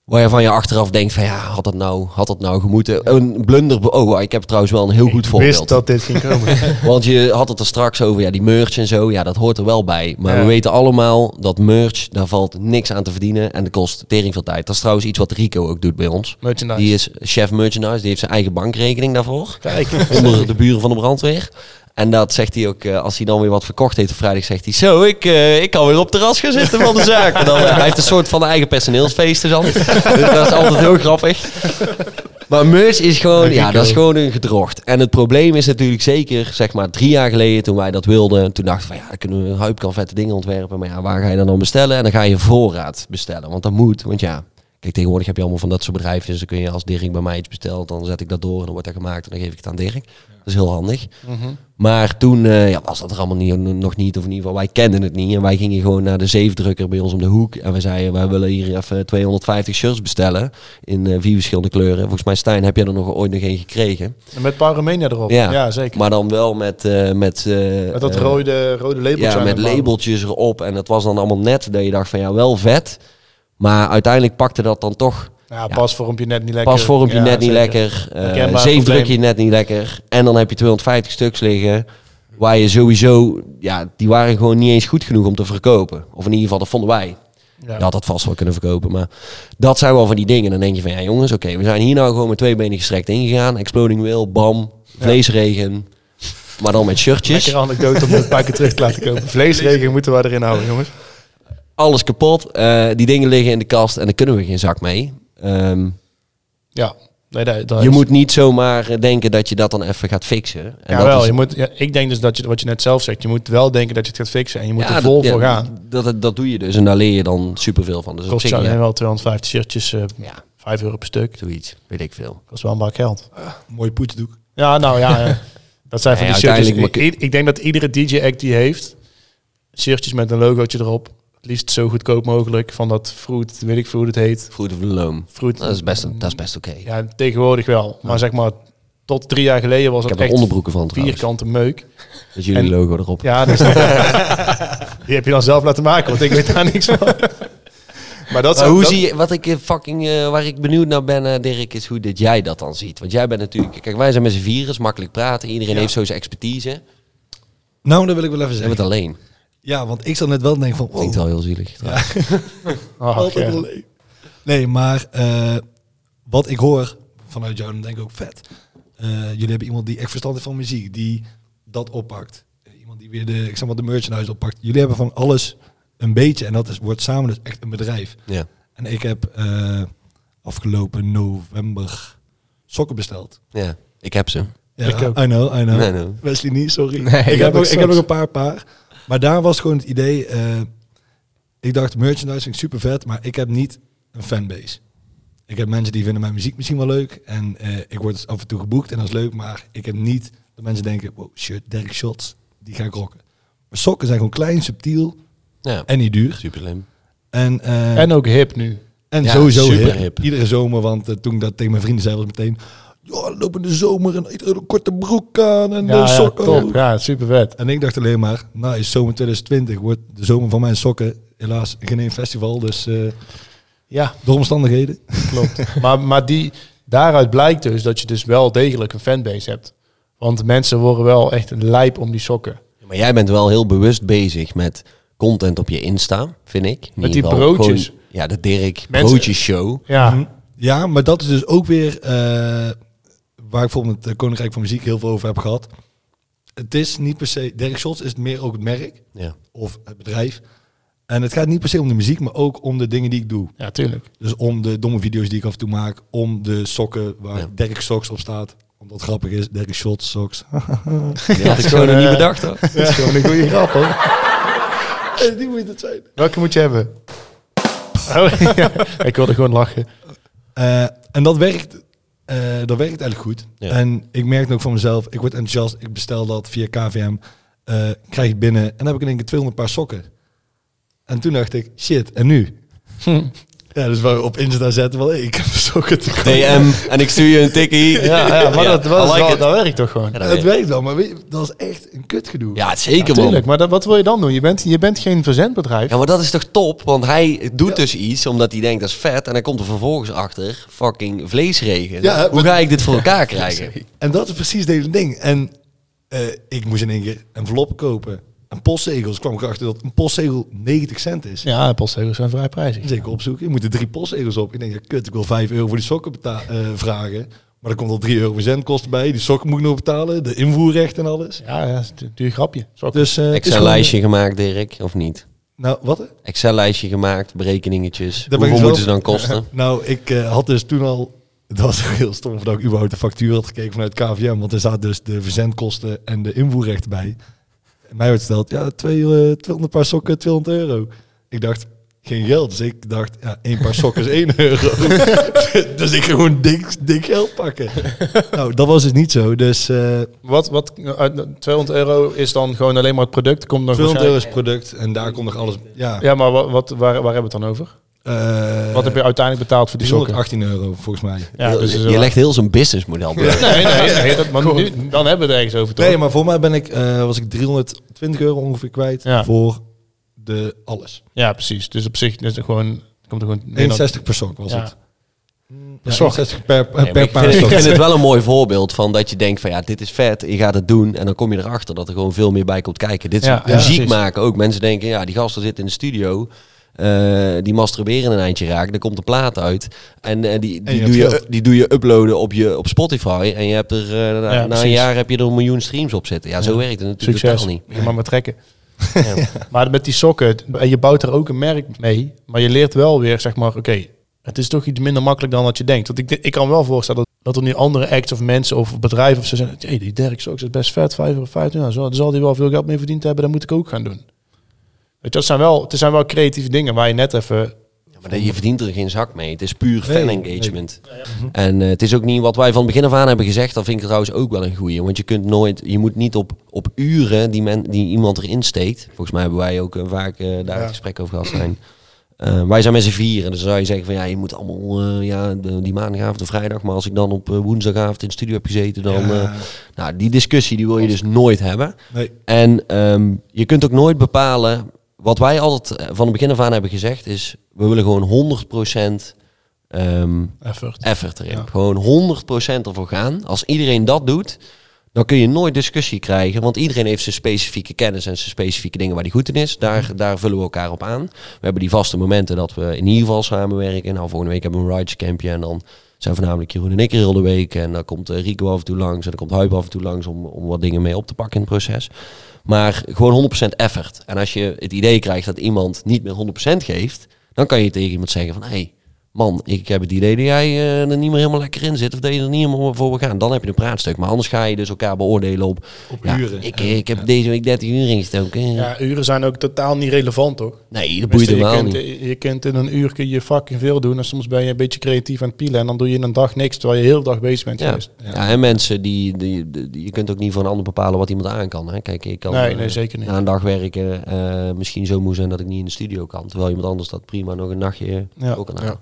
waar je van je achteraf denkt van ja, had dat nou, had dat nou gemoeten? Een blunder. Oh, ik heb trouwens wel een heel goed voorbeeld. wist dat dit ging komen. Want je had het er straks over, ja, die merch en zo. Ja, dat hoort er wel bij. Maar Ja. we weten allemaal dat merch, daar valt niks aan te verdienen. En dat kost tering veel tijd. Dat is trouwens iets wat Rico ook doet bij ons. Merchandise. Die is chef merchandise. Die heeft zijn eigen bankrekening daarvoor. Kijk. Onder de buren van de brandweer. En dat zegt hij ook, eh, als hij dan weer wat verkocht heeft op vrijdag, zegt hij... Zo, ik, eh, ik kan weer op terras gaan zitten van de zaak. En dan, eh, hij heeft een soort van eigen personeelsfeesten dan. Dus dat is altijd heel grappig. Maar merch is gewoon, ja, dat is gewoon een gedrocht. En het probleem is natuurlijk zeker, zeg maar, drie jaar geleden toen wij dat wilden. Toen dachten we van, ja, dan kunnen we Huip kan vette dingen ontwerpen. Maar ja, waar ga je dan dan bestellen? En dan ga je voorraad bestellen. Want dat moet, want ja, Kijk, tegenwoordig heb je allemaal van dat soort bedrijven. Dus dan kun je als Dirk bij mij iets bestelt, dan zet ik dat door en dan wordt dat gemaakt en dan geef ik het aan Dirk. Dat is heel handig. Maar toen eh, ja, was dat er allemaal niet, nog niet, of in ieder geval wij kenden het niet. En wij gingen gewoon naar de zeefdrukker bij ons om de hoek. En we zeiden, wij willen hier even 250 shirts bestellen in eh, vier verschillende kleuren. Volgens mij, Stijn, heb je er nog ooit nog een gekregen. En met Pyromania erop. Ja, Ja. zeker. Maar dan wel met... eh, met, met dat rode, rode labeltje. ja, met labeltjes erop. En het was dan allemaal net dat je dacht van ja, wel vet. Maar uiteindelijk pakte dat dan toch Ja, pasvormpje net niet lekker. pasvormpje Ja, net niet lekker. Herkenbaar zeefdrukje net niet lekker. En dan heb je 250 stuks liggen. Waar je sowieso, ja, die waren gewoon niet eens goed genoeg om te verkopen. Of in ieder geval, dat vonden wij. Ja. Je had dat vast wel kunnen verkopen. Maar dat zijn wel van die dingen. Dan denk je van ja, jongens, oké, we zijn hier nou gewoon met twee benen gestrekt ingegaan. Exploding wheel, bam, vleesregen. Maar dan met shirtjes. Lekker anekdote om het keer terug te laten komen. Vleesregen moeten we erin houden, jongens. Alles kapot. Eh, die dingen liggen in de kast en daar kunnen we geen zak mee. Ehm, Ja. Nee, dat, dat je is- moet niet zomaar eh, denken dat je dat dan even gaat fixen. En Ja, dat wel. is- Je moet, ja, ik denk dus dat je, wat je net zelf zegt, je moet wel denken dat je het gaat fixen. En je moet Ja, er vol dat- voor ja, gaan. Dat, dat, dat doe je dus en daar leer je dan superveel van. Dus Kost zich, jou ja, alleen wel 250 shirtjes, eh Ja. 5 euro per stuk. zoiets, weet ik veel. Kost wel een bak geld. Mooi poetsdoek. Ja, nou ja. eh, dat zijn van Nee, die shirtjes. uiteindelijk Ik, ik- ik denk dat iedere DJ-act die heeft, shirtjes met een logootje erop. Het liefst zo goedkoop mogelijk. Van dat fruit, weet ik veel hoe het heet. Fruit of Loom. Fruit. Dat is best, dat is best oké. Ja, tegenwoordig wel. Maar zeg maar, tot drie jaar geleden was Ik het heb er echt onderbroeken van trouwens. vierkante meuk. Dat jullie En- logo erop. Ja, dus, die heb je dan zelf laten maken, want ik weet daar niks van. Maar dat Maar zou, hoe dat- zie je, wat ik eh, fucking, eh, waar ik benieuwd naar ben, eh, Dirk, is hoe dit jij dat dan ziet. Want jij bent natuurlijk, kijk, wij zijn met z'n vieren, is makkelijk praten. Iedereen Ja. heeft zo zijn expertise. Nou, dat wil ik wel even We hebben zeggen. het alleen. Ja, want ik zat net wel te denken van... wow, Klinkt wel heel zielig. ja. alleen. Nee, maar eh, wat ik hoor vanuit jou, dan denk ik ook vet. Eh, jullie hebben iemand die echt verstand heeft van muziek, die dat oppakt. Iemand die weer de, ik zeg maar, de merchandise oppakt. Jullie hebben van alles een beetje en dat is, wordt samen dus echt een bedrijf. Ja. En ik heb eh, afgelopen november sokken besteld. ja, ik heb ze. Ja, Ik ook. I know, I know. Nee. Wesley niet, sorry. Nee, ik, ik heb ook, ook ik heb nog socks. een paar paar. Maar daar was gewoon het idee... eh, ik dacht, ik super vet, maar ik heb niet een fanbase. Ik heb mensen die vinden mijn muziek misschien wel leuk. En eh, ik word af en toe geboekt en dat is leuk. Maar ik heb niet dat mensen denken, wow, shit, Derek Shots, die ga ik rocken. Maar sokken zijn gewoon klein, subtiel Ja, en niet duur. super slim. En, eh, En ook hip nu. en Ja, sowieso super hip. hip. Iedere zomer, want toen ik dat tegen mijn vrienden zei, was het Ja, lopen de zomer en iedereen een korte broek aan en Ja, de ja, sokken. top. Ja, super vet. En ik dacht alleen maar, nou is zomer 2020, wordt de zomer van mijn sokken helaas geen één festival. Dus eh, Ja, door omstandigheden. klopt. maar, maar die, daaruit blijkt dus dat je dus wel degelijk een fanbase hebt. Want mensen worden wel echt een lijp om die sokken. Maar jij bent wel heel bewust bezig met content op je Insta, vind ik. In Met ieder die geval broodjes. gewoon- ja, de Dirk broodjes show. Ja. Ja, maar dat is dus ook weer eh, waar ik bijvoorbeeld met het Koninkrijk van Muziek heel veel over heb gehad. Het is niet per se, Derek Scholz is het meer ook het merk Ja. of het bedrijf. En het gaat niet per se om de muziek, maar ook om de dingen die ik doe. ja, tuurlijk. Dus om de domme video's die ik af en toe maak, om de sokken waar Ja. Derek Socks op staat. Omdat het grappig is, Derek Shots Socks. Die had ik zo gewoon, nog niet bedacht hoor. Dat is gewoon een goede grap hoor. die moet het zijn. Welke moet je hebben? Oh, ja. Ik wilde gewoon lachen. Eh, en dat werkt, eh, dat werkt eigenlijk goed. Ja. En ik merk ook van mezelf, ik word enthousiast, ik bestel dat via KVM, eh, krijg ik binnen en dan heb ik in één keer 200 paar sokken. En toen dacht ik, shit, en nu? Ja, dus we op Insta zetten wel, ik heb koop. DM en ik stuur je een tikkie. Ja, ja maar dat, dat, is like wel- it. dat werkt toch gewoon? Ja, dat Het weet- werkt wel, maar weet dat is echt een kutgedoe. Ja, zeker Tuurlijk, man. maar dat, wat wil je dan doen? Je bent, je bent geen verzendbedrijf. Ja, maar dat is toch top? Want hij doet dus iets omdat hij denkt dat is vet. En dan komt er vervolgens achter fucking vleesregen. Ja, Hoe maar- ga ik dit voor elkaar krijgen? En dat is precies het hele ding. En eh, ik moest in één keer enveloppen kopen. En postzegels kwam ik erachter dat een postzegel 90 cent is. Ja, postzegels zijn vrij prijzig. Zeker opzoeken. Je moet er drie postzegels op. Ik denk, ja, kut, ik wil 5 euro voor die sokken beta- eh, vragen. Maar er komt al 3 euro verzendkosten bij. Die sokken moet ik nog betalen. De invoerrecht en alles. Ja, ja, dat is een duur grapje. Dus, eh, het is Excel-lijstje gemaakt, Dirk, of niet? Nou, wat? Excel-lijstje gemaakt, berekeningetjes. Hoeveel dus moeten ze dan kosten? Nou, ik eh, had dus toen al... Het was heel stom dat ik überhaupt de factuur had gekeken vanuit KVM. Want er zaten dus de verzendkosten en de invoerrechten bij. Mij werd gesteld, ja, twee, eh, 200 paar sokken, 200 euro. Ik dacht, geen geld. Dus ik dacht, ja, één paar sokken is 1 euro. dus ik ging gewoon dik, dik geld pakken. nou, dat was dus niet zo. Dus eh Wat, wat, eh, 200 euro is dan gewoon alleen maar het product. Komt nog 200 euro is het product en daar komt nog alles... Ja, Ja, maar wat, wat, waar, waar hebben we het dan over? Eh, Wat heb je uiteindelijk betaald voor die sokken? 18 euro volgens mij. Ja, je, dus je, is wel- legt heel zijn businessmodel bloot. Nee, nee, nee dat, maar nu, dan hebben we het ergens over toch? Nee, maar voor mij ben ik, eh, was ik 320 euro ongeveer kwijt Ja. voor de alles. Ja, precies. Dus op zich is het gewoon, komt er gewoon... 61 per sok was Ja. het. Per Ja, sok. 61 per, per, Nee, maar ik, vind, ik sok. vind het wel een mooi voorbeeld van dat je denkt van ja, dit is vet, je gaat het doen en dan kom je erachter dat er gewoon veel meer bij komt kijken. Dit is Ja, muziek maken ook. Mensen denken ja, die gasten zitten in de studio, eh, die masturberen een eindje raak, dan komt de plaat uit en eh, die, En die, je doe je, die doe je uploaden op, je, op Spotify en je hebt er eh, na, Ja, na een jaar heb je er een miljoen streams op zitten. Ja, zo werkt het natuurlijk Succes. totaal niet. Je mag maar trekken. Maar met die sokken, en je bouwt er ook een merk mee, maar je leert wel weer, zeg maar, oké, het is toch iets minder makkelijk dan wat je denkt. Want ik, ik kan wel voorstellen dat, dat er nu andere acts of mensen of bedrijven of zo zeggen, hey, die Dirk Soks is best vet, 5 euro 50, ja, zo, daar zal die wel veel geld mee verdiend hebben, dat moet ik ook gaan doen. Weet je, dat zijn wel, het zijn wel creatieve dingen waar je net even... Ja, maar je verdient er geen zak mee. Het is puur Nee, fan engagement. En eh, het is ook niet wat wij van begin af aan hebben gezegd. Dat vind ik trouwens ook wel een goeie. Want je kunt nooit, je moet niet op, op uren die, men, die iemand erin steekt. Volgens mij hebben wij ook eh, vaak eh, daar Ja. het gesprek over gehad zijn. Eh, wij zijn met z'n vieren. Dus dan zou je zeggen van ja, je moet allemaal eh, ja, de- die maandagavond of vrijdag. Maar als ik dan op woensdagavond in de studio heb gezeten, dan. Ja. eh, nou, die discussie die wil je dus nooit hebben. Nee. En ehm, je kunt ook nooit bepalen. Wat wij altijd eh, van het begin af aan hebben gezegd is: we willen gewoon 100% ehm Effort. effort erin. Ja. Gewoon 100% ervoor gaan. Als iedereen dat doet, dan kun je nooit discussie krijgen. Want iedereen heeft zijn specifieke kennis en zijn specifieke dingen waar hij goed in is. Daar, daar vullen we elkaar op aan. We hebben die vaste momenten dat we in ieder geval samenwerken. Nou, volgende week hebben we een Rides Campje en dan zijn voornamelijk Jeroen en ik er heel de week. En dan komt eh, Rico af en toe langs en dan komt Huip af en toe langs om, om wat dingen mee op te pakken in het proces. Maar gewoon 100% effort. En als je het idee krijgt dat iemand niet meer 100% geeft, dan kan je tegen iemand zeggen van... Hey, man, ik heb het idee dat jij eh, er niet meer helemaal lekker in zit. Of dat je er niet helemaal voor wil gaan. Dan heb je een praatstuk. Maar anders ga je dus elkaar beoordelen op... Op ja, uren. Ik, ik heb deze week 30 uur ingestoken. Ja, uren zijn ook totaal niet relevant, toch? Nee, dat boeit je, helemaal kunt, niet. je kunt in een uur kun je fucking veel doen. En soms ben je een beetje creatief aan het pielen. En dan doe je in een dag niks, terwijl je heel dag bezig bent Ja. geweest. Ja. en mensen die, die, die- Je kunt ook niet voor een ander bepalen wat iemand aan kan. Hè. Kijk, ik kan Nee, eh, nee, zeker niet. na een dag werken eh, misschien zo moe zijn dat ik niet in de studio kan. Terwijl iemand anders dat prima nog een nachtje Ja. ook kan aan.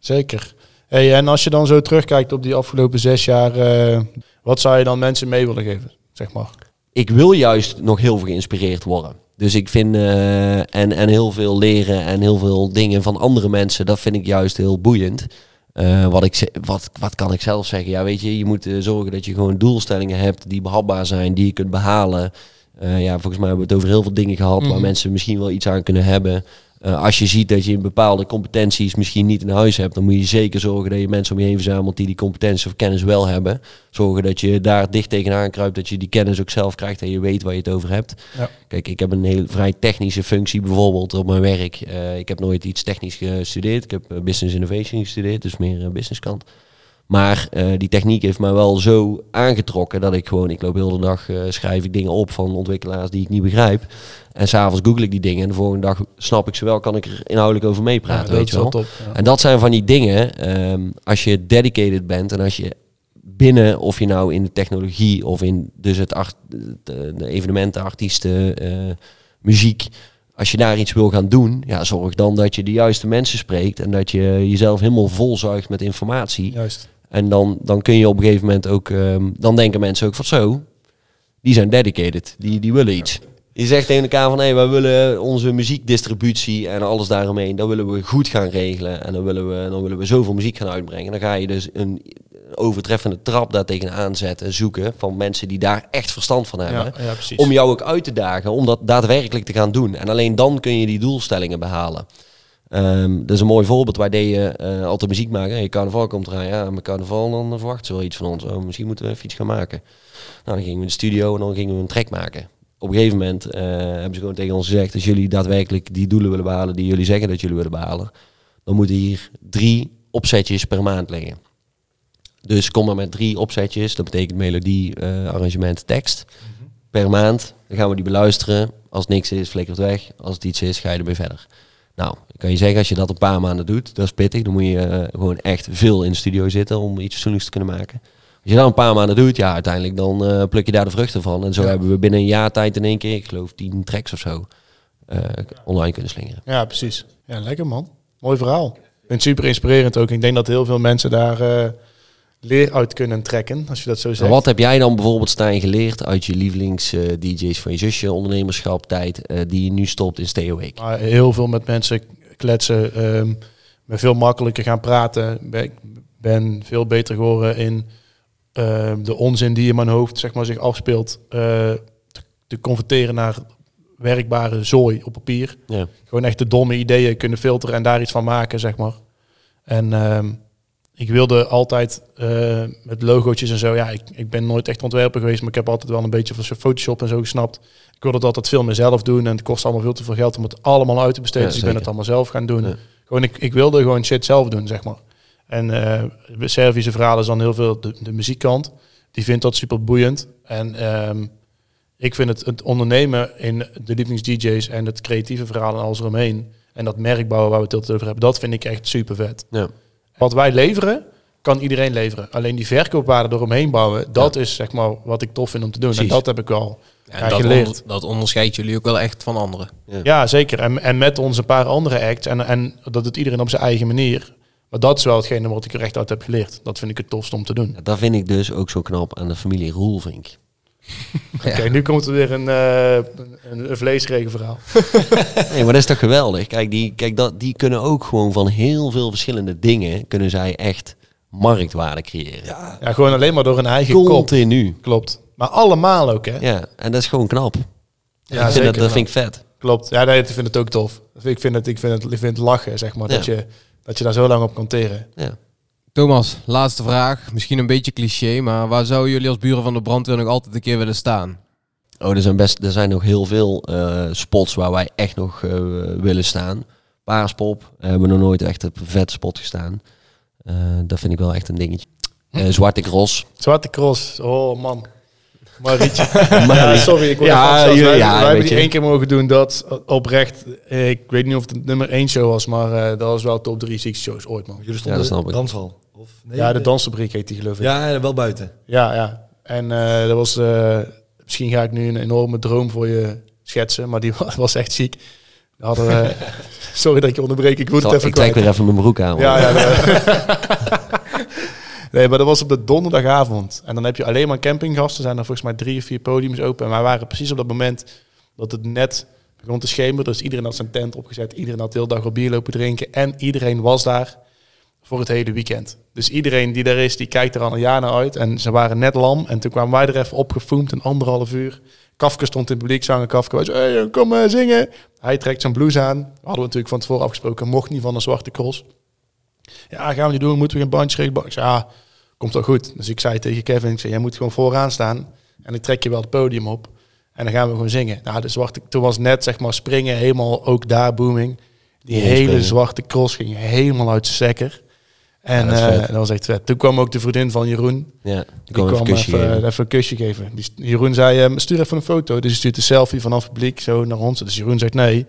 Zeker. Hey, en als je dan zo terugkijkt op die afgelopen zes jaar, eh, wat zou je dan mensen mee willen geven? Zeg maar. ik wil juist nog heel veel geïnspireerd worden. Dus ik vind eh, en, en heel veel leren en heel veel dingen van andere mensen, dat vind ik juist heel boeiend. Eh, wat, ik, wat, wat kan ik zelf zeggen? Ja, weet je, je moet zorgen dat je gewoon doelstellingen hebt die behapbaar zijn, die je kunt behalen. Eh, ja, volgens mij hebben we het over heel veel dingen gehad waar Mhm. mensen misschien wel iets aan kunnen hebben. Eh, als je ziet dat je bepaalde competenties misschien niet in huis hebt, dan moet je zeker zorgen dat je mensen om je heen verzamelt die die competenties of kennis wel hebben. Zorgen dat je daar dicht tegenaan kruipt, dat je die kennis ook zelf krijgt en je weet waar je het over hebt. Ja. Kijk, ik heb een heel vrij technische functie bijvoorbeeld op mijn werk. Eh, ik heb nooit iets technisch gestudeerd. Ik heb eh, business innovation gestudeerd, dus meer businesskant. Maar eh, die techniek heeft mij wel zo aangetrokken dat ik gewoon, ik loop heel de dag, eh, schrijf ik dingen op van ontwikkelaars die ik niet begrijp. En s'avonds google ik die dingen en de volgende dag snap ik ze wel, kan ik er inhoudelijk over meepraten, Ja, weet je wel. is top. ja. En dat zijn van die dingen, ehm, als je dedicated bent en als je binnen, of je nou in de technologie of in dus het art, de, de evenementen, artiesten, eh, muziek, als je daar iets wil gaan doen, ja, zorg dan dat je de juiste mensen spreekt en dat je jezelf helemaal volzuigt met informatie. Juist. En dan, dan kun je op een gegeven moment ook, ehm, dan denken mensen ook van zo, die zijn dedicated, die, die willen iets. Je zegt tegen elkaar van, hé, wij willen onze muziekdistributie en alles daaromheen, dat willen we goed gaan regelen. En dan willen we, dan willen we zoveel muziek gaan uitbrengen. Dan ga je dus een overtreffende trap daar tegenaan zetten, zoeken van mensen die daar echt verstand van hebben. Ja, ja, precies. Om jou ook uit te dagen, om dat daadwerkelijk te gaan doen. En alleen dan kun je die doelstellingen behalen. Ehm, dat is een mooi voorbeeld. Wij deden eh, altijd muziek maken. Hey, carnaval komt eraan. Ja, met carnaval dan verwachten ze wel iets van ons. Oh, misschien moeten we even iets gaan maken. Nou, dan gingen we in de studio en dan gingen we een track maken. Op een gegeven moment eh, hebben ze gewoon tegen ons gezegd... als jullie daadwerkelijk die doelen willen behalen die jullie zeggen dat jullie willen behalen... dan moeten hier drie opzetjes per maand liggen. Dus kom maar met drie opzetjes. Dat betekent melodie, eh, arrangement, tekst. Per maand. Dan gaan we die beluisteren. Als het niks is, flikkert weg. Als het iets is, ga je ermee verder. Nou, ik kan je zeggen, als je dat een paar maanden doet, dat is pittig. Dan moet je eh, gewoon echt veel in de studio zitten om iets fatsoenlijks te kunnen maken. Als je dat een paar maanden doet, ja, uiteindelijk dan eh, pluk je daar de vruchten van. En zo hebben we binnen een jaar tijd in één keer, ik geloof, tien tracks of zo, eh, online kunnen slingeren. Ja, precies. Ja, lekker man. Mooi verhaal. Het super inspirerend ook. Ik denk dat heel veel mensen daar leer uit kunnen trekken, als je dat zo zegt. wat heb jij dan bijvoorbeeld, Stijn, geleerd uit je lievelings-DJ's van je zusje, ondernemerschap, tijd, eh, die je nu stopt in Stay Awake? Maar heel veel met mensen kletsen, ehm ben veel makkelijker gaan praten. Ik ben veel beter geworden in ehm, de onzin die in mijn hoofd zeg maar, zich afspeelt, eh, te, te converteren naar werkbare zooi op papier. Ja. Gewoon echt de domme ideeën kunnen filteren en daar iets van maken, zeg maar. En ehm, ik wilde altijd eh, met logootjes en zo. Ja, ik, ik ben nooit echt ontwerper geweest, maar ik heb altijd wel een beetje van Photoshop en zo gesnapt. Ik wilde dat altijd veel meer zelf doen en het kost allemaal veel te veel geld om het allemaal uit te besteden. Ja, dus ik ben het allemaal zelf gaan doen. Ja. Gewoon, ik, ik wilde gewoon shit zelf doen, zeg maar. En eh Servische verhaal is dan heel veel de, de muziekkant. Die vindt dat super boeiend. En ehm, ik vind het, het ondernemen in de lievelings-DJ's en het creatieve verhaal en alles eromheen. En dat merkbouwen waar we het over hebben, dat vind ik echt super vet. Ja. Wat wij leveren, kan iedereen leveren. Alleen die verkoopwaarde eromheen bouwen, dat is zeg maar wat ik tof vind om te doen. En dat heb ik ja, dat, geleerd. onder- dat onderscheidt jullie ook wel echt van anderen. Ja, zeker. En, en met onze paar andere acts. En, en dat doet iedereen op zijn eigen manier. Maar dat is wel hetgene wat ik er echt uit heb geleerd. Dat vind ik het tofst om te doen. Dat vind ik dus ook zo knap aan de familie Roelvink. Oké, nu komt er weer een, eh een, een vleesregenverhaal. Nee, maar dat is toch geweldig? Kijk, die, kijk dat, die kunnen ook gewoon van heel veel verschillende dingen... kunnen zij echt marktwaarde creëren. Ja, Ja, gewoon alleen maar door een eigen kop. Continu. Klopt. Maar allemaal ook, hè? Ja, en dat is gewoon knap. Ja, ik vind zeker dat, vind ik vet. Klopt. Ja, nee, ik vind het ook tof. Ik vind het, ik vind het, ik vind het lachen, zeg maar. Dat, je, dat je daar zo lang op kan teren. Ja. Thomas, laatste vraag. Misschien een beetje cliché, maar waar zouden jullie als buren van de brandweer nog altijd een keer willen staan? Oh, er zijn, best, er zijn nog heel veel eh, spots waar wij echt nog eh, willen staan. Paaspop eh, hebben we nog nooit echt op een vette spot gestaan. Eh, dat vind ik wel echt een dingetje. Eh, Zwarte Cross. Zwarte cross. Oh, man. Marietje. Maar- ja, sorry, ik word Ja, ja, wij, ja, wij hebben die je. één keer mogen doen. Dat oprecht, ik weet niet of het de nummer één show was, maar eh, dat was wel top drie ziekste shows ooit, man. jullie Ja, stonden dat snap in de ik. danshal. Of, nee, Ja, de dansfabriek heet die geloof ik. Ja, ja, wel buiten. Ja, ja. En eh, dat was, eh, misschien ga ik nu een enorme droom voor je schetsen, maar die wa- was echt ziek. We hadden, we- sorry dat ik je onderbreek, ik moet Zal- het even ik trek weer even mijn broek aan. Ja, ja. Nee. maar dat was op de donderdagavond. En dan heb je alleen maar campinggasten. zijn er volgens mij drie of vier podiums open. En wij waren precies op dat moment dat het net begon te schemeren. Dus iedereen had zijn tent opgezet. Iedereen had de hele dag op bier lopen drinken. En iedereen was daar voor het hele weekend. Dus iedereen die er is, die kijkt er al een jaar naar uit. En ze waren net lam. En toen kwamen wij er even opgefoomd, een anderhalf uur. Kafka stond in het publiek, zanger Kafka. was, hey, kom maar zingen. Hij trekt zijn blouse aan. Hadden we natuurlijk van tevoren afgesproken. Mocht niet van een zwarte cross. Ja, gaan we niet doen. Moeten we geen bandje regelen? Ik zei, ja, komt wel goed. Dus ik zei tegen Kevin, ik zei, jij moet gewoon vooraan staan. En ik trek je wel het podium op. En dan gaan we gewoon zingen. Nou, de zwarte, toen was net, zeg maar, springen helemaal ook daar booming. Die Ja, hele springen. zwarte cross ging helemaal uit zijn sekker. En Ja, dat is eh, dat was echt vet. Toen kwam ook de vriendin van Jeroen. Ja, Die kwam even een even, een kusje geven. Die, Jeroen zei, ehm, stuur even een foto. Dus hij stuurt een selfie vanaf het publiek zo naar ons. Dus Jeroen zegt, nee,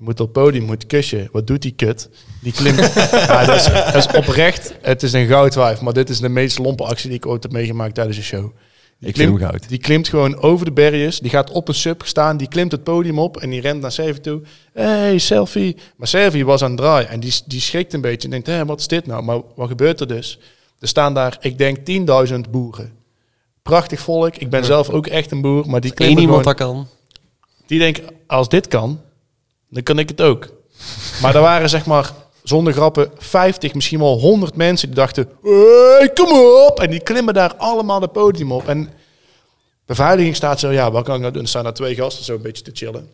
je moet op het podium, moet kusje. Wat doet die kut? Die klimt. ja, dat, is, dat is oprecht. Het is een goudwijf. Maar dit is de meest lompe actie die ik ooit heb meegemaakt tijdens een show. Die Ik klimt, hem goud. die klimt gewoon over de berries. Die gaat op een sub staan. Die klimt het podium op en die rent naar Servi toe. hey, selfie. Maar Servi was aan het draaien. En die, die schrikt een beetje en denkt, hé, wat is dit nou? Maar wat gebeurt er dus? Er staan daar, ik denk, 10.000 boeren. Prachtig volk. Ik ben zelf ook echt een boer. Maar die Eén iemand gewoon, dat kan. die denken, als dit kan, dan kan ik het ook. Maar er waren zeg maar, zonder grappen, 50, misschien wel 100 mensen die dachten, hey, kom op! En die klimmen daar allemaal het podium op. En beveiliging staat zo, ja, wat kan ik nou doen? Er staan daar twee gasten zo een beetje te chillen.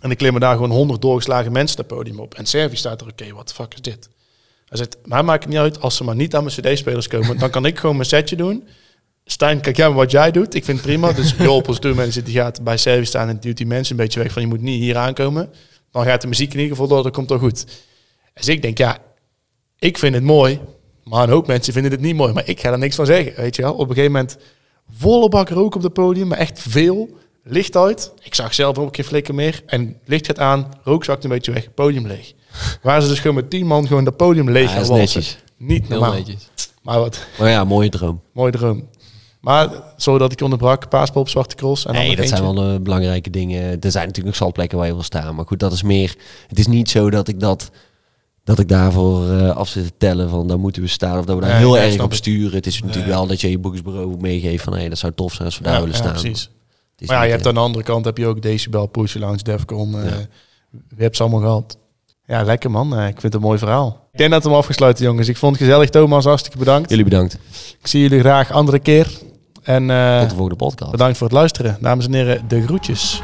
En die klimmen daar gewoon 100 doorgeslagen mensen het podium op. En Servi staat er, oké, wat de fuck is dit? Hij zegt, mij maakt het niet uit als ze maar niet aan mijn cd-spelers komen. Dan kan ik gewoon mijn setje doen. Stijn, kijk jij wat jij doet. Ik vind het prima. Dus Joop als tourmanager die gaat bij Servi staan en duwt die mensen een beetje weg van je moet niet hier aankomen. Dan gaat de muziek in ieder geval door, dat komt wel goed. Dus ik denk, ja, ik vind het mooi. Maar een hoop mensen vinden het niet mooi. Maar ik ga er niks van zeggen, weet je wel. Op een gegeven moment volle bak rook op het podium, maar echt veel. licht uit. Ik zag zelf ook geen flikker meer. En licht gaat aan, rook zakt een beetje weg, podium leeg. Waar ze dus gewoon met tien man gewoon dat podium leeg Ja, gaan. Niet Heel normaal. netjes. Maar wat, Maar ja, mooie droom. mooi droom. Maar, zodat ik onderbrak, paaspop, zwarte cross. En Nee, dat zijn wel de belangrijke dingen. Er zijn natuurlijk nog zandplekken waar je wil staan. Maar goed, dat is meer... Het is niet zo dat ik dat... Dat ik daarvoor eh, af zit te tellen van daar moeten we staan of dat we daar heel erg op sturen. Het is natuurlijk wel dat je je boekingsbureau meegeeft van hé, dat zou tof zijn als we daar willen ja, staan. precies. Maar ja, je hebt eh, aan de andere kant heb je ook Decibel, Pussy Lounge, Defcon. eh Ja. Je hebt ze allemaal gehad. Ja, lekker man. Eh, ik vind het een mooi verhaal. Ik denk dat we hem afgesloten, jongens. Ik vond het gezellig. Thomas, hartstikke bedankt. Jullie bedankt. Ik zie jullie graag andere keer. En eh, Tot de volgende podcast. bedankt voor het luisteren. Dames en heren, de groetjes.